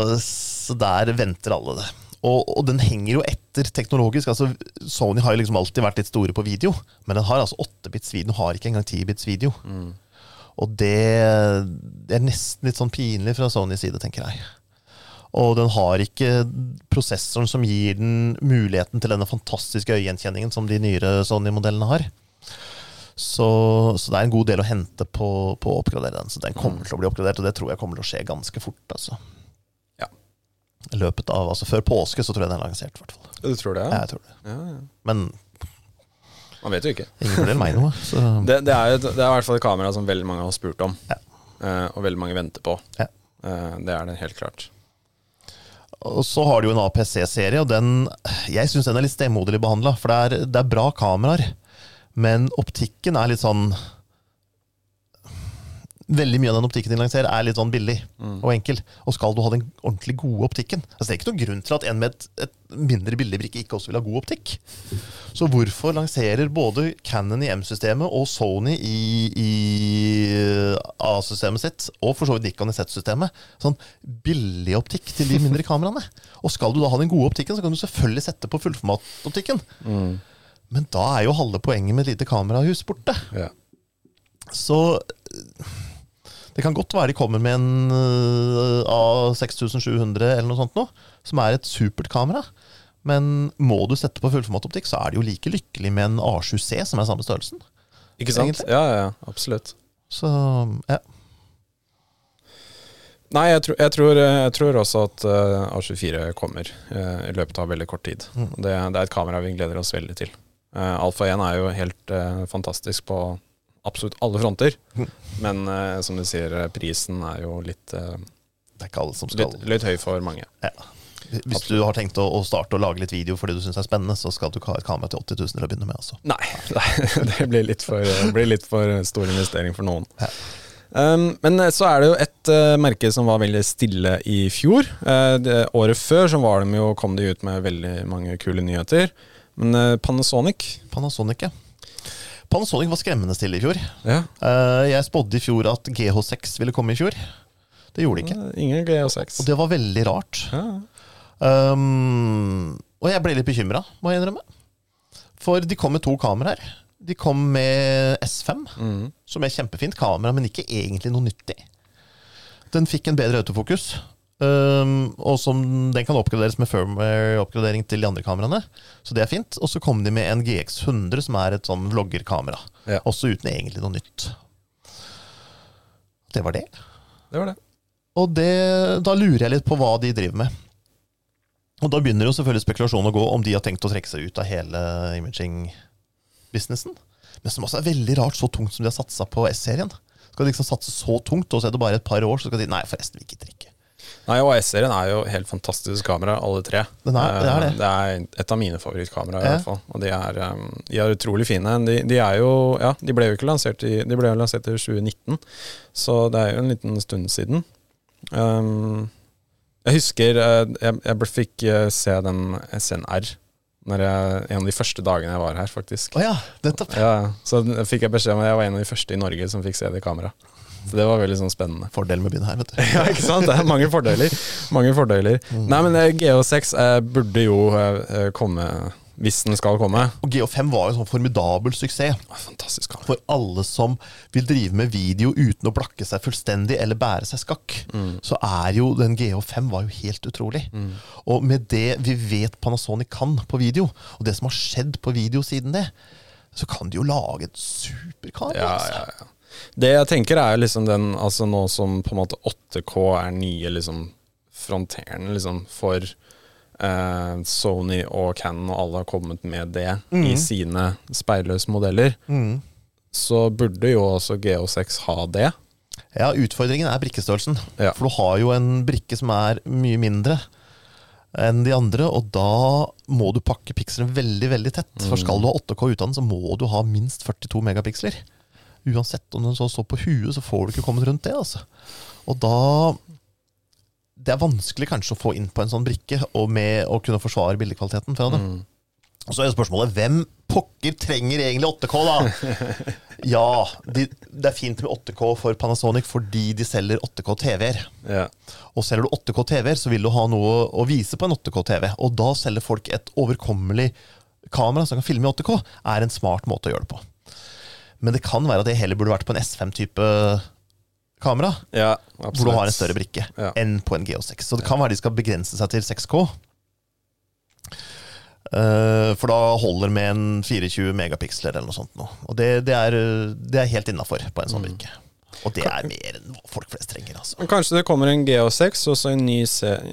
så der venter alle det. Og, og, den henger jo etter teknologisk. altså Sony har jo liksom alltid vært litt store på video, men den har altså 8-bits video, den har ikke engang 10-bits video. Mm. Og det, det, er nesten litt sånn pinlig fra Sonys side, tenker jeg. Og den har ikke prosessoren som gir den muligheten til denne fantastiske øyegjenkjenningen som de nyere Sony-modellene har. Så, så, det er en god del å hente på, på å oppgradere den. Så den kommer mm. til å bli oppgradert, og det tror jeg kommer til å skje ganske fort. altså løpet av, altså Før påske så tror jeg den er lansert. hvert fall. Du tror det? Ja, jeg tror det. Ja, ja. Men man vet jo ikke. Ingen fordeler meg noe. Det, det, er, det, er, i hvert fall et kamera som veldig mange har spurt om, ja. uh, og veldig mange venter på. Ja. Uh, det er det helt klart. Og så har du jo en APC-serie, og den Jeg syns den er litt stemoderlig behandla. For det er, det er bra kameraer, men optikken er litt sånn veldig mye av den optikken de lanserer, er litt sånn billig mm. og enkel. Og skal du ha den ordentlig gode optikken altså Det er ikke noen grunn til at en med et, et mindre billig brikke ikke også vil ha god optikk. Så hvorfor lanserer både Canon i M-systemet og Sony i, i A-systemet sitt, og for så vidt Nikon i Z-systemet, sånn billig optikk til de mindre kameraene? Og skal du da ha den gode optikken, så kan du selvfølgelig sette på fullformatoptikken. Mm. Men da er jo halve poenget med et lite kamerahus borte. Ja. Så det kan godt være de kommer med en uh, A6700 eller noe sånt noe, som er et supert kamera. Men må du sette på fullformatoptikk, så er det jo like lykkelig med en A7C, som er samme størrelsen. Ikke sant? Ja, ja, absolutt. Så, ja. Nei, jeg, tror, jeg, tror, jeg tror også at uh, A24 kommer uh, i løpet av veldig kort tid. Mm. Det, det, er et kamera vi gleder oss veldig til. Uh, Alfa 1 er jo helt fantastisk på absolutt alle fronter. Men uh, som du sier, prisen er jo litt uh, Det er ikke alle som skal Litt, litt høy for mange. Ja. Hvis Absolutt. du har tenkt å, å, starte å lage litt video fordi du syns det er spennende, så skal du ikke ha et kamera til 80 000 til å begynne med. Altså. Nei, det blir litt, for, blir litt for stor investering for noen. Ja. Um, men så er det jo et uh, merke som var veldig stille i fjor. Uh, det, året før så var de jo, kom de ut med veldig mange kule nyheter. Men uh, Panasonic Panasonic, ja. Panasonic var skremmende stille i fjor. Ja. jeg spådde i fjor at GH6 ville komme i fjor. Det gjorde det ikke. Ingen GH6. Og det var veldig rart. Ja. Um, og jeg ble litt bekymra, må jeg innrømme. For de kom med to kameraer. De kom med S5, mm. som er kjempefint kamera, men ikke egentlig noe nyttig. Den fikk en bedre autofokus, um, og som, den kan oppgraderes med firmware-oppgradering til de andre kameraene. Så det er fint. Og så kom de med en GX100, som er et sånn vloggerkamera. Ja. Også uten egentlig noe nytt. Det var det. Det var det. Og det, da lurer jeg litt på hva de driver med. Og da begynner jo selvfølgelig spekulasjonen å gå om de har tenkt å trekke seg ut av hele imaging-businessen. Men som også er veldig rart, så tungt som de har satsa på S-serien. Skal de liksom satse så tungt, og så er det bare et par år, så skal de Nei, forresten, vi gidder ikke. Nei, og S-serien er jo helt fantastisk kamera, alle tre. Er, det, er det. det, er et av mine favorittkameraer, i hvert fall. Og de er, um, de er, utrolig fine. De, de, er jo Ja, de ble jo ikke lansert i De ble jo lansert i 2019, så det er jo en liten stund siden. Um, jeg husker eh, jeg, jeg fikk eh, se den SNR når jeg, en av de første dagene jeg var her, faktisk. Oh ja, nettopp. Ja, så fikk jeg beskjed om at jeg var en av de første i Norge som fikk se det i kamera. Så det var veldig sånn spennende. Fordel med å begynne her, vet du. ja, ikke sant. Det er mange fordeler. Mange fordeler. Mm. Nei, men eh, GH6 eh, burde jo eh, komme hvis den skal komme. Og GH5 var jo en sånn formidabel suksess. Fantastisk kamera. For alle som vil drive med video uten å blakke seg fullstendig eller bære seg skakk, mm. så er jo den GH5 var jo helt utrolig. Mm. Og med det vi vet Panasonic kan på video, og det som har skjedd på video siden det, så kan de jo lage et superkamera. Ja, altså. ja, ja. Det jeg tenker er liksom den Altså nå som på en måte 8K er nye liksom fronteren liksom for eh, Sony og Cannon og alle har kommet med det mm. i sine speilløse modeller, mm. så burde jo også GO6 ha det. Ja, utfordringen er brikkestørrelsen. Ja. For du har jo en brikke som er mye mindre enn de andre, og da må du pakke pikslene veldig veldig tett. Mm. For skal du ha 8K utdannet, så må du ha minst 42 megapiksler. Uansett om den så står på huet, så får du ikke kommet rundt det. altså. Og da det er vanskelig kanskje å få inn på en sånn brikke, og med å kunne forsvare bildekvaliteten fra det. Mm. Og så er spørsmålet hvem pokker trenger egentlig 8K, da? ja, de, det er fint med 8K for Panasonic fordi de selger 8K TV-er. Ja. Og selger du 8K TV-er, så vil du ha noe å vise på en 8K TV. Og da selger folk et overkommelig kamera som kan filme i 8K, er en smart måte å gjøre det på. Men det kan være at det heller burde vært på en S5-type kamera, ja, hvor du har en større brikke, ja. enn på en GO6. Så det kan være de skal begrense seg til 6K. Uh, eh, for da holder med en 24 megapiksler eller noe sånt. Nå. Og det, det, er, det er helt innafor på en sånn mm. brikke. Og det er mer enn folk flest trenger. Altså. Kanskje det kommer en GO6 og så en ny,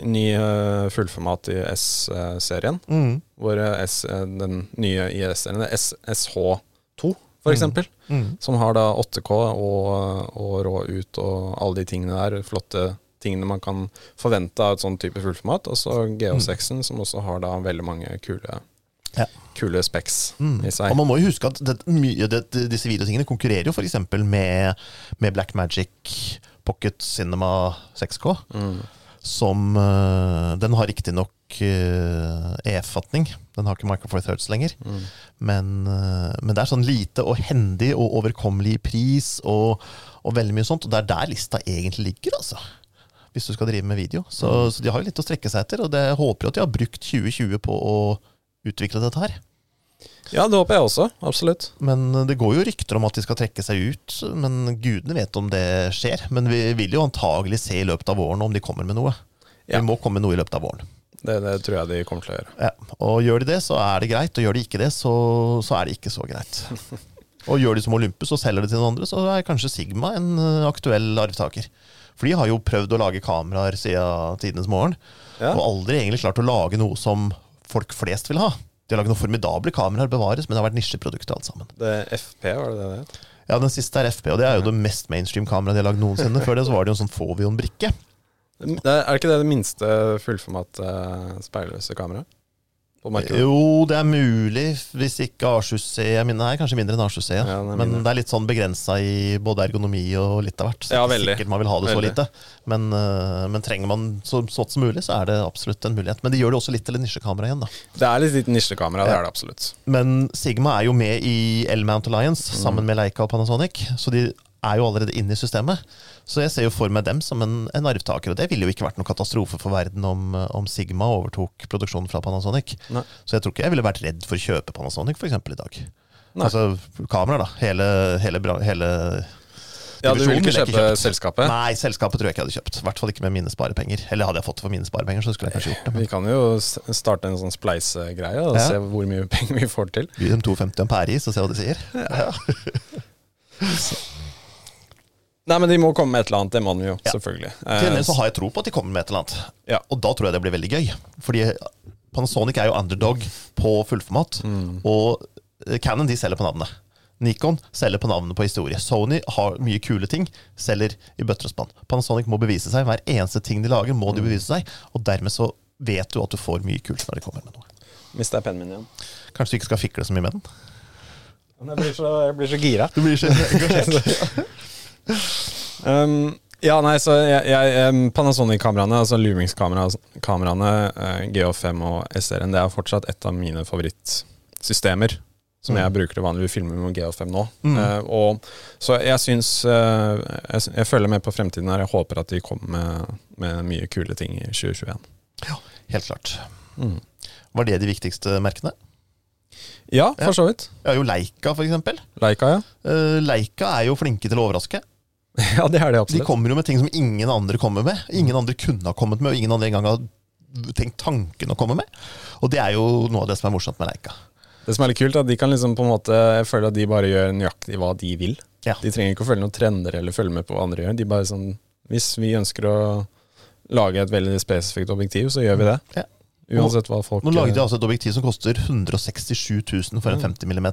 ny uh, fullformat i S-serien. Mm. Hvor S, den nye IS-serien, SH2, for mm. Mm. Som har da 8K og, og rå ut og alle de tingene der. Flotte tingene man kan forvente av et sånn type fullformat. Og så GO6-en, mm. som også har da veldig mange kule, ja. kule specs mm. i seg. Og Man må jo huske at det, mye, det, disse videotingene konkurrerer jo f.eks. Med, med Black Magic Pocket Cinema 6K. Mm. Som uh, Den har riktignok uh, EF-fatning. Den har ikke Michael Four Thirds lenger. Mm. Men, uh, men, det er sånn lite og hendig og overkommelig pris og, og, veldig mye sånt. Og det er der lista egentlig ligger, altså. Hvis du skal drive med video. Så, mm. så de har jo litt å strekke seg etter, og det håper jo at de har brukt 2020 på å utvikle dette her. Ja, det håper jeg også. Absolutt. Men det går jo rykter om at de skal trekke seg ut. Men gudene vet om det skjer. Men vi vil jo antagelig se i løpet av våren om de kommer med noe. Ja. Vi må komme med noe i løpet av våren. Det, det, tror jeg de kommer til å gjøre. Ja, og Gjør de det, så er det greit. Og gjør de ikke det, så, så er det ikke så greit. og gjør de som Olympus og selger det til noen andre, så er kanskje Sigma en eh, aktuell arvtaker. For de har jo prøvd å lage kameraer siden tidenes morgen, ja. og aldri egentlig klart å lage noe som folk flest vil ha. De har laget noen formidable kameraer, bevares, men det har vært nisjeprodukter alt sammen. Det er FP, var det det det het? Ja, den siste er FP, og det er jo det mest mainstream kameraet de har lagd noensinne. Før det så var det jo en sånn Fovion-brikke. Er ikke det det minste fullformat uh, speilløse kameraet? Jo, det er mulig, hvis ikke A7C er minne er Kanskje mindre enn A7C. Ja, det men det er litt sånn begrensa i både ergonomi og litt av hvert. Så ja, det er ikke sikkert man vil ha det så lite. Men, uh, men, trenger man så smått som mulig, så er det absolutt en mulighet. Men det gjør det også litt til et nisjekamera igjen, da. Det er litt nisjekamera, det er det absolutt. Men Sigma er jo med i L-Mount Alliance mm. sammen med Leica og Panasonic. Så de er jo allerede inne i systemet. Så jeg ser jo for meg dem som en, en arvtaker. Og det ville jo ikke vært noen katastrofe for verden om, om Sigma overtok produksjonen fra Panasonic. Nei. Så jeg tror ikke jeg ville vært redd for å kjøpe Panasonic eksempel, i dag. Nei. Altså kamera, da. Hele, hele, hele ja, Du vil ikke kjøpe ikke selskapet? Nei, selskapet tror jeg ikke jeg hadde kjøpt. I hvert fall ikke med mine sparepenger. Eller hadde jeg fått det for mine sparepenger, så skulle jeg kanskje gjort det. Men. Vi kan jo starte en sånn spleisegreie og ja. se hvor mye penger vi får til. Gi dem 250 ampere i, så se hva de sier. Ja. Nei, men de må komme med et eller annet. Det må de jo, ja. selvfølgelig. Til så har jeg tro på at de kommer med et eller annet. Ja. Og da tror jeg det blir veldig gøy. Fordi Panasonic er jo underdog på fullformat. Mm. Og Cannon de selger på navnet. Nikon selger på navnet på historie. Sony har mye kule ting, selger i bøtter og spann. Panasonic må bevise seg. Hver eneste ting de lager, må de mm. bevise seg. Og dermed så vet du at du får mye kult når de kommer med noe. Mista jeg pennen min igjen. Kanskje du ikke skal fikle så mye med den? Jeg blir så, jeg blir så gira. Du blir så engasjert. Um, ja, nei, så jeg, jeg, Panasonic-kameraene, altså Lumix-kameraene, uh, GH5 og SR-en, det er fortsatt et av mine favorittsystemer. Som mm. jeg bruker til vanlig. Vi filmer med GH5 nå. Mm. Uh, og, så jeg syns uh, jeg, jeg, følger med på fremtiden her. Jeg håper at de kommer med, med mye kule ting i 2021. Ja, helt klart. Mm. Var det de viktigste merkene? Ja, for så vidt. Ja, jo Leica, for eksempel. Leica, ja. Uh, Leica er jo flinke til å overraske. Ja, det er det absolutt. De kommer jo med ting som ingen andre kommer med. Ingen andre kunne ha kommet med, og ingen andre engang har tenkt tanken å komme med. Og det er jo noe av det som er morsomt med Leika. Det som er litt kult, er at de kan liksom på en måte Jeg føler at de bare gjør nøyaktig hva de vil. Ja. De trenger ikke å følge noen trender eller følge med på hva andre gjør. De bare sånn Hvis vi ønsker å lage et veldig spesifikt objektiv, så gjør vi det. Ja. Uansett hva folk Nå lagde de altså et objektiv som koster 167 000 for en 50 mm.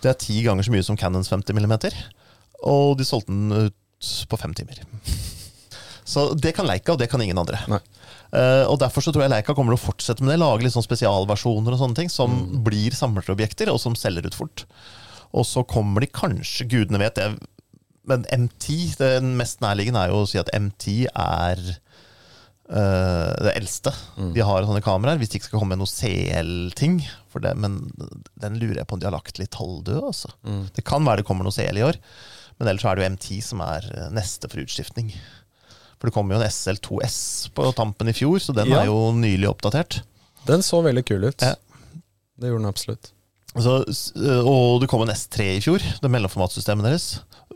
Det er ti ganger så mye som Cannons 50 mm. Og de solgte den ut på fem timer. Så det kan Leica, og det kan ingen andre. Uh, og Derfor så tror jeg Leica kommer til å fortsette med det. Lage litt sånn spesialversjoner og sånne ting som mm. blir samlerobjekter, og som selger ut fort. Og så kommer de kanskje, gudene vet det, men M10 Den mest nærliggende er jo å si at M10 er uh, det eldste mm. de har sånne kameraer. Hvis de ikke skal komme med noe CL-ting. Men den lurer jeg på om de har lagt litt halvdød. Altså. Mm. Det kan være det kommer noe CL i år. Men ellers er det jo M10 som er eh, neste for utskiftning. For det kom jo en SL2S på tampen i fjor, så den ja. er jo nylig oppdatert. Den så veldig kul ut. Ja. Det gjorde den absolutt. Så, eh, og det kom en S3 i fjor, det mellomformatsystemet deres.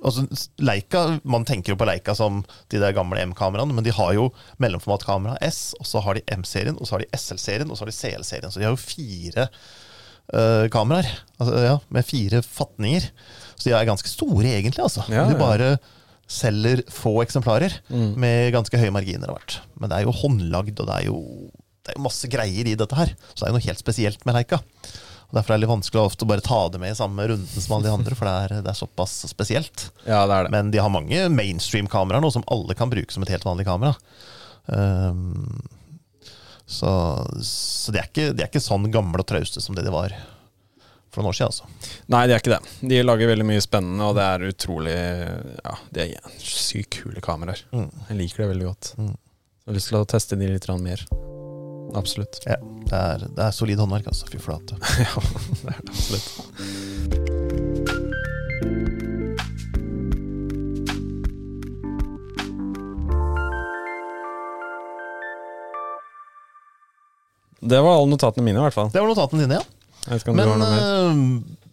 Altså, Leica, Man tenker jo på Leica som de der gamle M-kameraene, men de har jo mellomformatkamera S, og så har de M-serien, og så har de SL-serien, og så har de CL-serien. Så de har jo fire uh, kameraer altså, ja, med fire fatninger. Så de er ganske store, egentlig. altså. Ja, de bare selger få eksemplarer mm. med ganske høye marginer. Hvert. Men det er jo håndlagd, og det er jo, det er jo masse greier i dette her. Så det er jo noe helt spesielt med Leica. Og Derfor er det litt vanskelig å ofte bare ta det med i samme runden som alle de andre, for det er, det er såpass spesielt. Ja, det er det. Men de har mange mainstream-kameraer nå som alle kan bruke som et helt vanlig kamera. Um, så, så de, er ikke, de, er ikke, sånn gamle og trauste som det de var for noen år siden. Altså. Nei, de er ikke det. De lager veldig mye spennende, og det er utrolig Ja, de er sykt kule kameraer. Mm. Jeg liker det veldig godt. Mm. Jeg har lyst til å teste de litt mer. Absolutt. Ja, det er, det er solid håndverk, altså. Fy flate. ja, det er det absolutt. Det var alle notatene mine, i hvert fall. Det var notatene dine, ja. Men uh,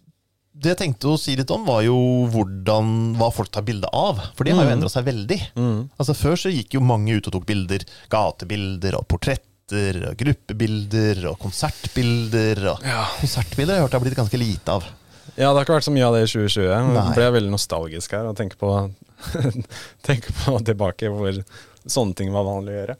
det jeg tenkte å si litt om, var jo hvordan, hva folk tar bilde av. For det har jo mm. endra seg veldig. Mm. Altså Før så gikk jo mange ut og tok bilder. Gatebilder og portretter. Og gruppebilder og konsertbilder. Og ja. Konsertbilder har jeg hørt det har blitt ganske lite av. Ja, det har ikke vært så mye av det i 2020. Nei. ble jeg veldig nostalgisk her og tenker på, tenker på tilbake hvor sånne ting var vanlig å gjøre.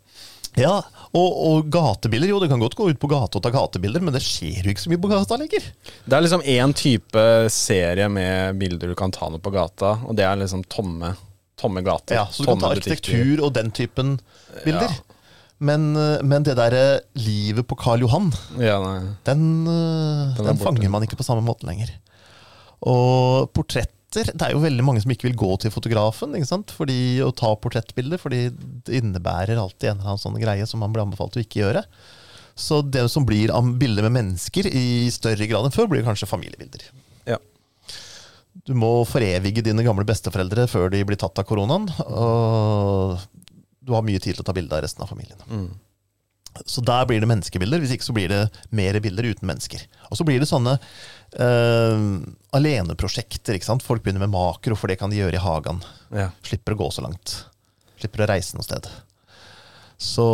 Ja, og, og, gatebilder. Jo, det kan godt gå ut på gata og ta gatebilder, men det skjer jo ikke så mye på gata lenger. Det er liksom én type serie med bilder du kan ta noe på gata, og det er liksom tomme, tomme gater. Ja, Så du kan ta arkitektur og den typen bilder. Ja. Men, men, det derre livet på Karl Johan, ja, den, den, den fanger man ikke på samme måte lenger. Og portrett portretter. Det er jo veldig mange som ikke vil gå til fotografen ikke sant? Fordi, å ta portrettbilder, fordi det innebærer alltid en eller annen sånn greie som man blir anbefalt å ikke gjøre. Så det som blir bilder med mennesker i større grad enn før, blir kanskje familiebilder. Ja. Du må forevige dine gamle besteforeldre før de blir tatt av koronaen. Og du har mye tid til å ta bilde av resten av familien. Mm. Så der blir det menneskebilder, hvis ikke så blir det mer bilder uten mennesker. Og så blir det sånne uh, aleneprosjekter. ikke sant? Folk begynner med makro, for det kan de gjøre i hagen. Ja. Slipper å gå så langt. Slipper å reise noe sted. Så,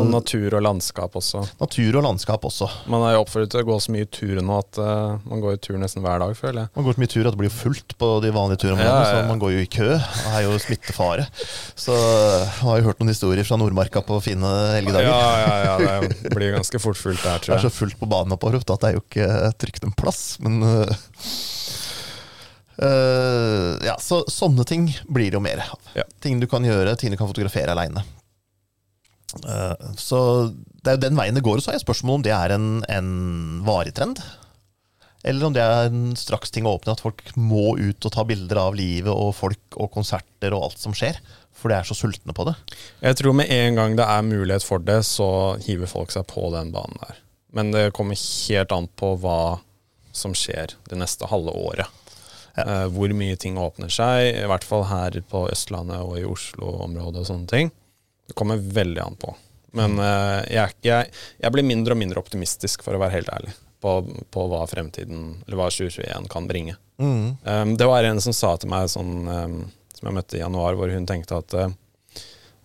og natur og landskap også. Natur og landskap også. Man er jo oppfordret til å gå så mye tur nå at uh, man går i tur nesten hver dag, føler jeg. Man går så mye tur at det blir fullt på de vanlige turene, ja, ja, ja. så man går jo i kø. Det er jo smittefare. Så jeg har jo hørt noen historier fra Nordmarka på fine helgedager. Ja, ja, ja, det blir ganske fort fullt der, tror jeg. Det er så fullt på banen oppover at det er jo ikke trygt en plass, men uh, uh, ja, så sånne ting blir det jo mer av. Ting du kan gjøre, ting du kan fotografere aleine. Eh, så det er jo den veien det går. Og så er spørsmålet om det er en, en varig trend. Eller om det er en straks ting å åpne, at folk må ut og ta bilder av livet og folk og konserter og alt som skjer. For de er så sultne på det. Jeg tror med en gang det er mulighet for det, så hiver folk seg på den banen der. Men det kommer helt an på hva som skjer det neste halve året. Ja. Uh, hvor mye ting åpner seg, i hvert fall her på Østlandet og i Oslo-området og sånne ting. Det kommer veldig an på. Men uh, jeg, jeg, jeg, blir mindre og mindre optimistisk, for å være helt ærlig, på, på hva fremtiden, eller hva 2021 kan bringe. Mm. Um, det var en som sa til meg sånn, um, som jeg møtte i januar, hvor hun tenkte at uh,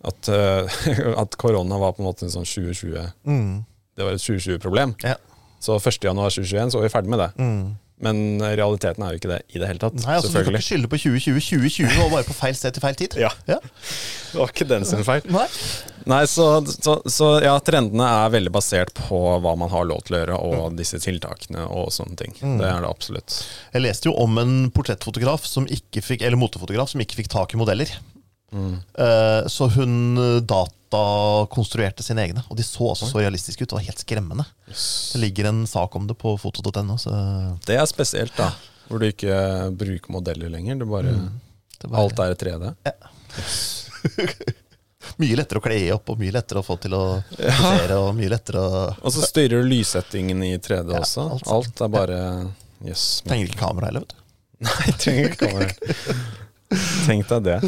at, uh, at, korona var på en måte en sånn 2020 mm. Det var et 2020-problem. Ja. Så 1.1.2021 så var vi ferdig med det. Mm. Men realiteten er jo ikke det i det hele tatt. Nei, altså Du kan ikke skylde på 2020. 2020 var bare på feil sted til feil tid. Ja. ja. Det var ikke den sin feil. Nei, Nei så, så, så, ja, trendene er veldig basert på hva man har lov til å gjøre, og disse tiltakene og sånne ting. Mm. Det er det absolutt. Jeg leste jo om en portrettfotograf som ikke fikk, eller motefotograf som ikke fikk tak i modeller. Mm. Uh, så hun data datakonstruerte sine egne, og de så altså så realistiske ut. Det var helt skremmende. Yes. Det ligger en sak om det på foto.no. Det er spesielt, da. Hvor du ikke bruker modeller lenger. Du bare, mm. det bare Alt er i 3D. Ja. mye lettere å kle opp, og mye lettere å få til å posere. Og mye lettere å Og så styrer du lyssettingen i 3D ja, også. Alt, alt, er bare yes. Trenger ikke kamera heller, vet du. Nei, trenger ikke kamera. Tenk deg det.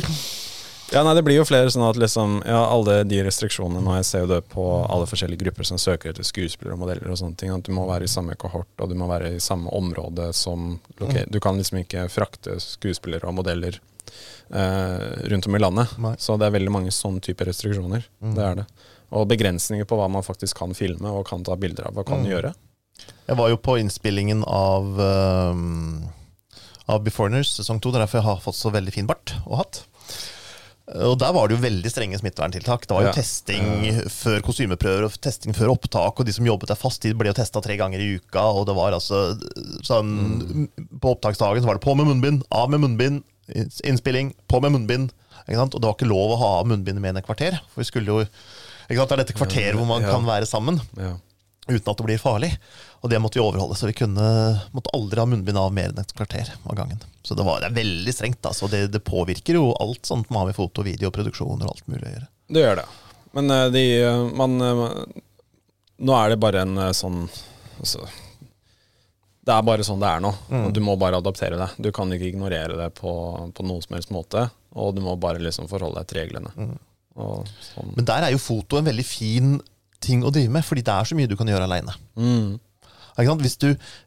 Ja, nei, Det blir jo flere sånn at liksom, ja, alle de restriksjonene nå, Jeg ser jo det på alle forskjellige grupper som søker etter skuespillere og modeller. og sånne ting, At du må være i samme kohort og du må være i samme område som okay, Du kan liksom ikke frakte skuespillere og modeller eh, rundt om i landet. Nei. Så det er veldig mange sånne typer restriksjoner. Mm. Det er det. Og begrensninger på hva man faktisk kan filme og kan ta bilder av. Hva kan mm. gjøre? Jeg var jo på innspillingen av um, av Beforeigners sesong to. Det er derfor jeg har fått så veldig fin bart og hatt. Og Der var det jo veldig strenge smitteverntiltak. Det var jo ja. testing før kostymeprøver og testing før opptak. Og de som jobbet der fast, de ble jo testa tre ganger i uka. Og det var altså sånn mm. På opptaksdagen så var det på med munnbind, av med munnbind, innspilling, på med munnbind. Og det var ikke lov å ha munnbind med en et kvarter. For vi skulle jo ikke sant? Det er dette kvarteret hvor man ja. kan være sammen. Ja uten at det blir farlig. Og det måtte vi overholde, så vi kunne, måtte aldri ha munnbind av mer enn et kvarter av gangen. Så det, var, det er veldig strengt. Altså. Det, det, påvirker jo alt sånt man har med foto, video, produksjoner og alt mulig å gjøre. Det gjør det. Men eh, de, eh, man, eh, Nå er det bare en sånn altså, Det er bare sånn det er nå. Mm. Du må bare adaptere det. Du kan ikke ignorere det på, på noen som helst måte. Og du må bare liksom forholde deg til reglene. Mm. Sånn. Men der er jo foto en veldig fin ting å drive med, fordi det er så mye du kan gjøre aleine. Mm. Hvis,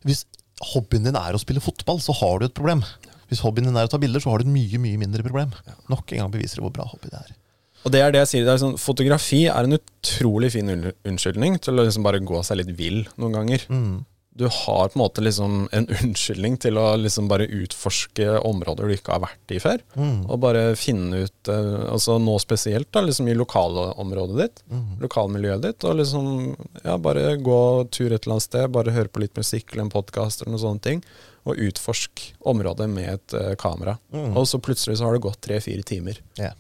hvis, hobbyen din er å spille fotball, så har du et problem. Hvis hobbyen din er å ta bilder, så har du et mye mye mindre problem. Nok en gang beviser det hvor bra hobby det er. Og det er det jeg sier, er sånn, Fotografi er en utrolig fin unnskyldning til å liksom bare gå seg litt vill noen ganger. Mm. Du har på en måte liksom en unnskyldning til å liksom bare utforske områder du ikke har vært i før. Mm. Og bare finne ut, uh, altså nå spesielt, da, liksom i lokalområdet ditt, mm. lokalmiljøet ditt. Og liksom ja, bare gå tur et eller annet sted, bare høre på litt musikk eller en podkast eller noen sånne ting. Og utforsk området med et uh, kamera. Mm. Og så plutselig så har det gått tre-fire timer. Yeah.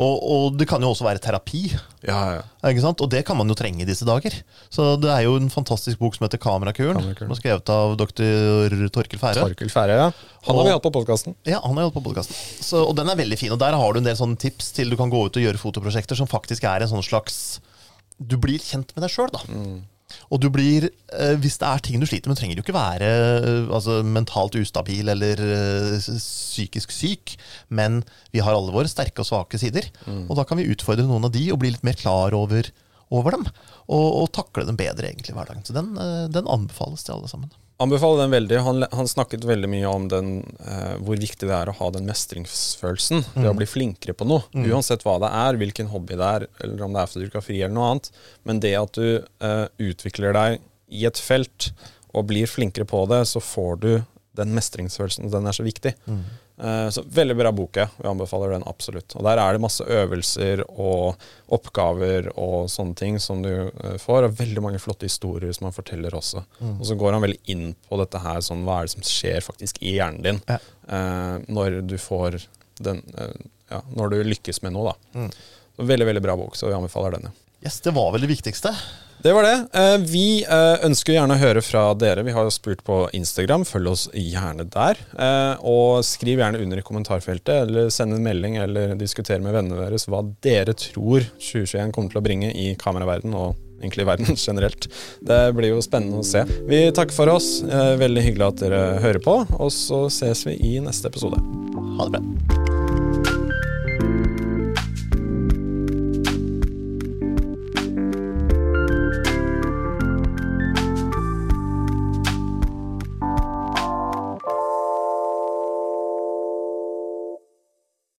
Og, og, det kan jo også være terapi. Ja, ja. Ikke sant? Og det kan man jo trenge i disse dager. Så det er jo en fantastisk bok som heter 'Kamerakuren', Kamerakuren. skrevet av doktor Torkel Fære. Torkel Fære, ja. Han har vi hatt på podkasten. Ja, han har hatt på podkasten. Og den er veldig fin. Og der har du en del sånne tips til du kan gå ut og gjøre fotoprosjekter som faktisk er en sånn slags Du blir kjent med deg sjøl, da. Mm. Og du blir, eh, hvis det er ting du sliter med, trenger du ikke være eh, altså, mentalt ustabil eller uh, psykisk syk, men vi har alle våre sterke og svake sider. Mm. Og da kan vi utfordre noen av de og bli litt mer klar over, over dem. Og, og, takle dem bedre egentlig i hverdagen. Så den, den anbefales til alle sammen. Anbefaler den veldig. Han, han, snakket veldig mye om den, eh, hvor viktig det er å ha den mestringsfølelsen. Mm. Det å mm. bli flinkere på noe. Mm. Uansett hva det er, hvilken hobby det er, eller om det er fotografi eller noe annet. Men det at du eh, utvikler deg i et felt og blir flinkere på det, så får du den mestringsfølelsen. og Den er så viktig. Mm. Eh, så Veldig bra bok. Vi anbefaler den absolutt. Og Der er det masse øvelser og oppgaver og sånne ting som du eh, får. Og veldig mange flotte historier som han forteller også. Mm. Og så går han veldig inn på dette her, sånn, hva er det som skjer faktisk i hjernen din ja. eh, når du får den eh, ja, Når du lykkes med noe, da. Mm. Veldig, veldig bra bok, så vi anbefaler denne. Yes, Det var vel det viktigste. Det var det. Eh, vi eh, ønsker gjerne å høre fra dere. Vi har spurt på Instagram. Følg oss gjerne der. Eh, og skriv gjerne under i kommentarfeltet, eller send en melding eller diskuter med vennene deres hva dere tror 2021 kommer til å bringe i kameraverden og egentlig verden generelt. Det blir jo spennende å se. Vi takker for oss. Veldig hyggelig at dere hører på, og så ses vi i neste episode. Ha det bra.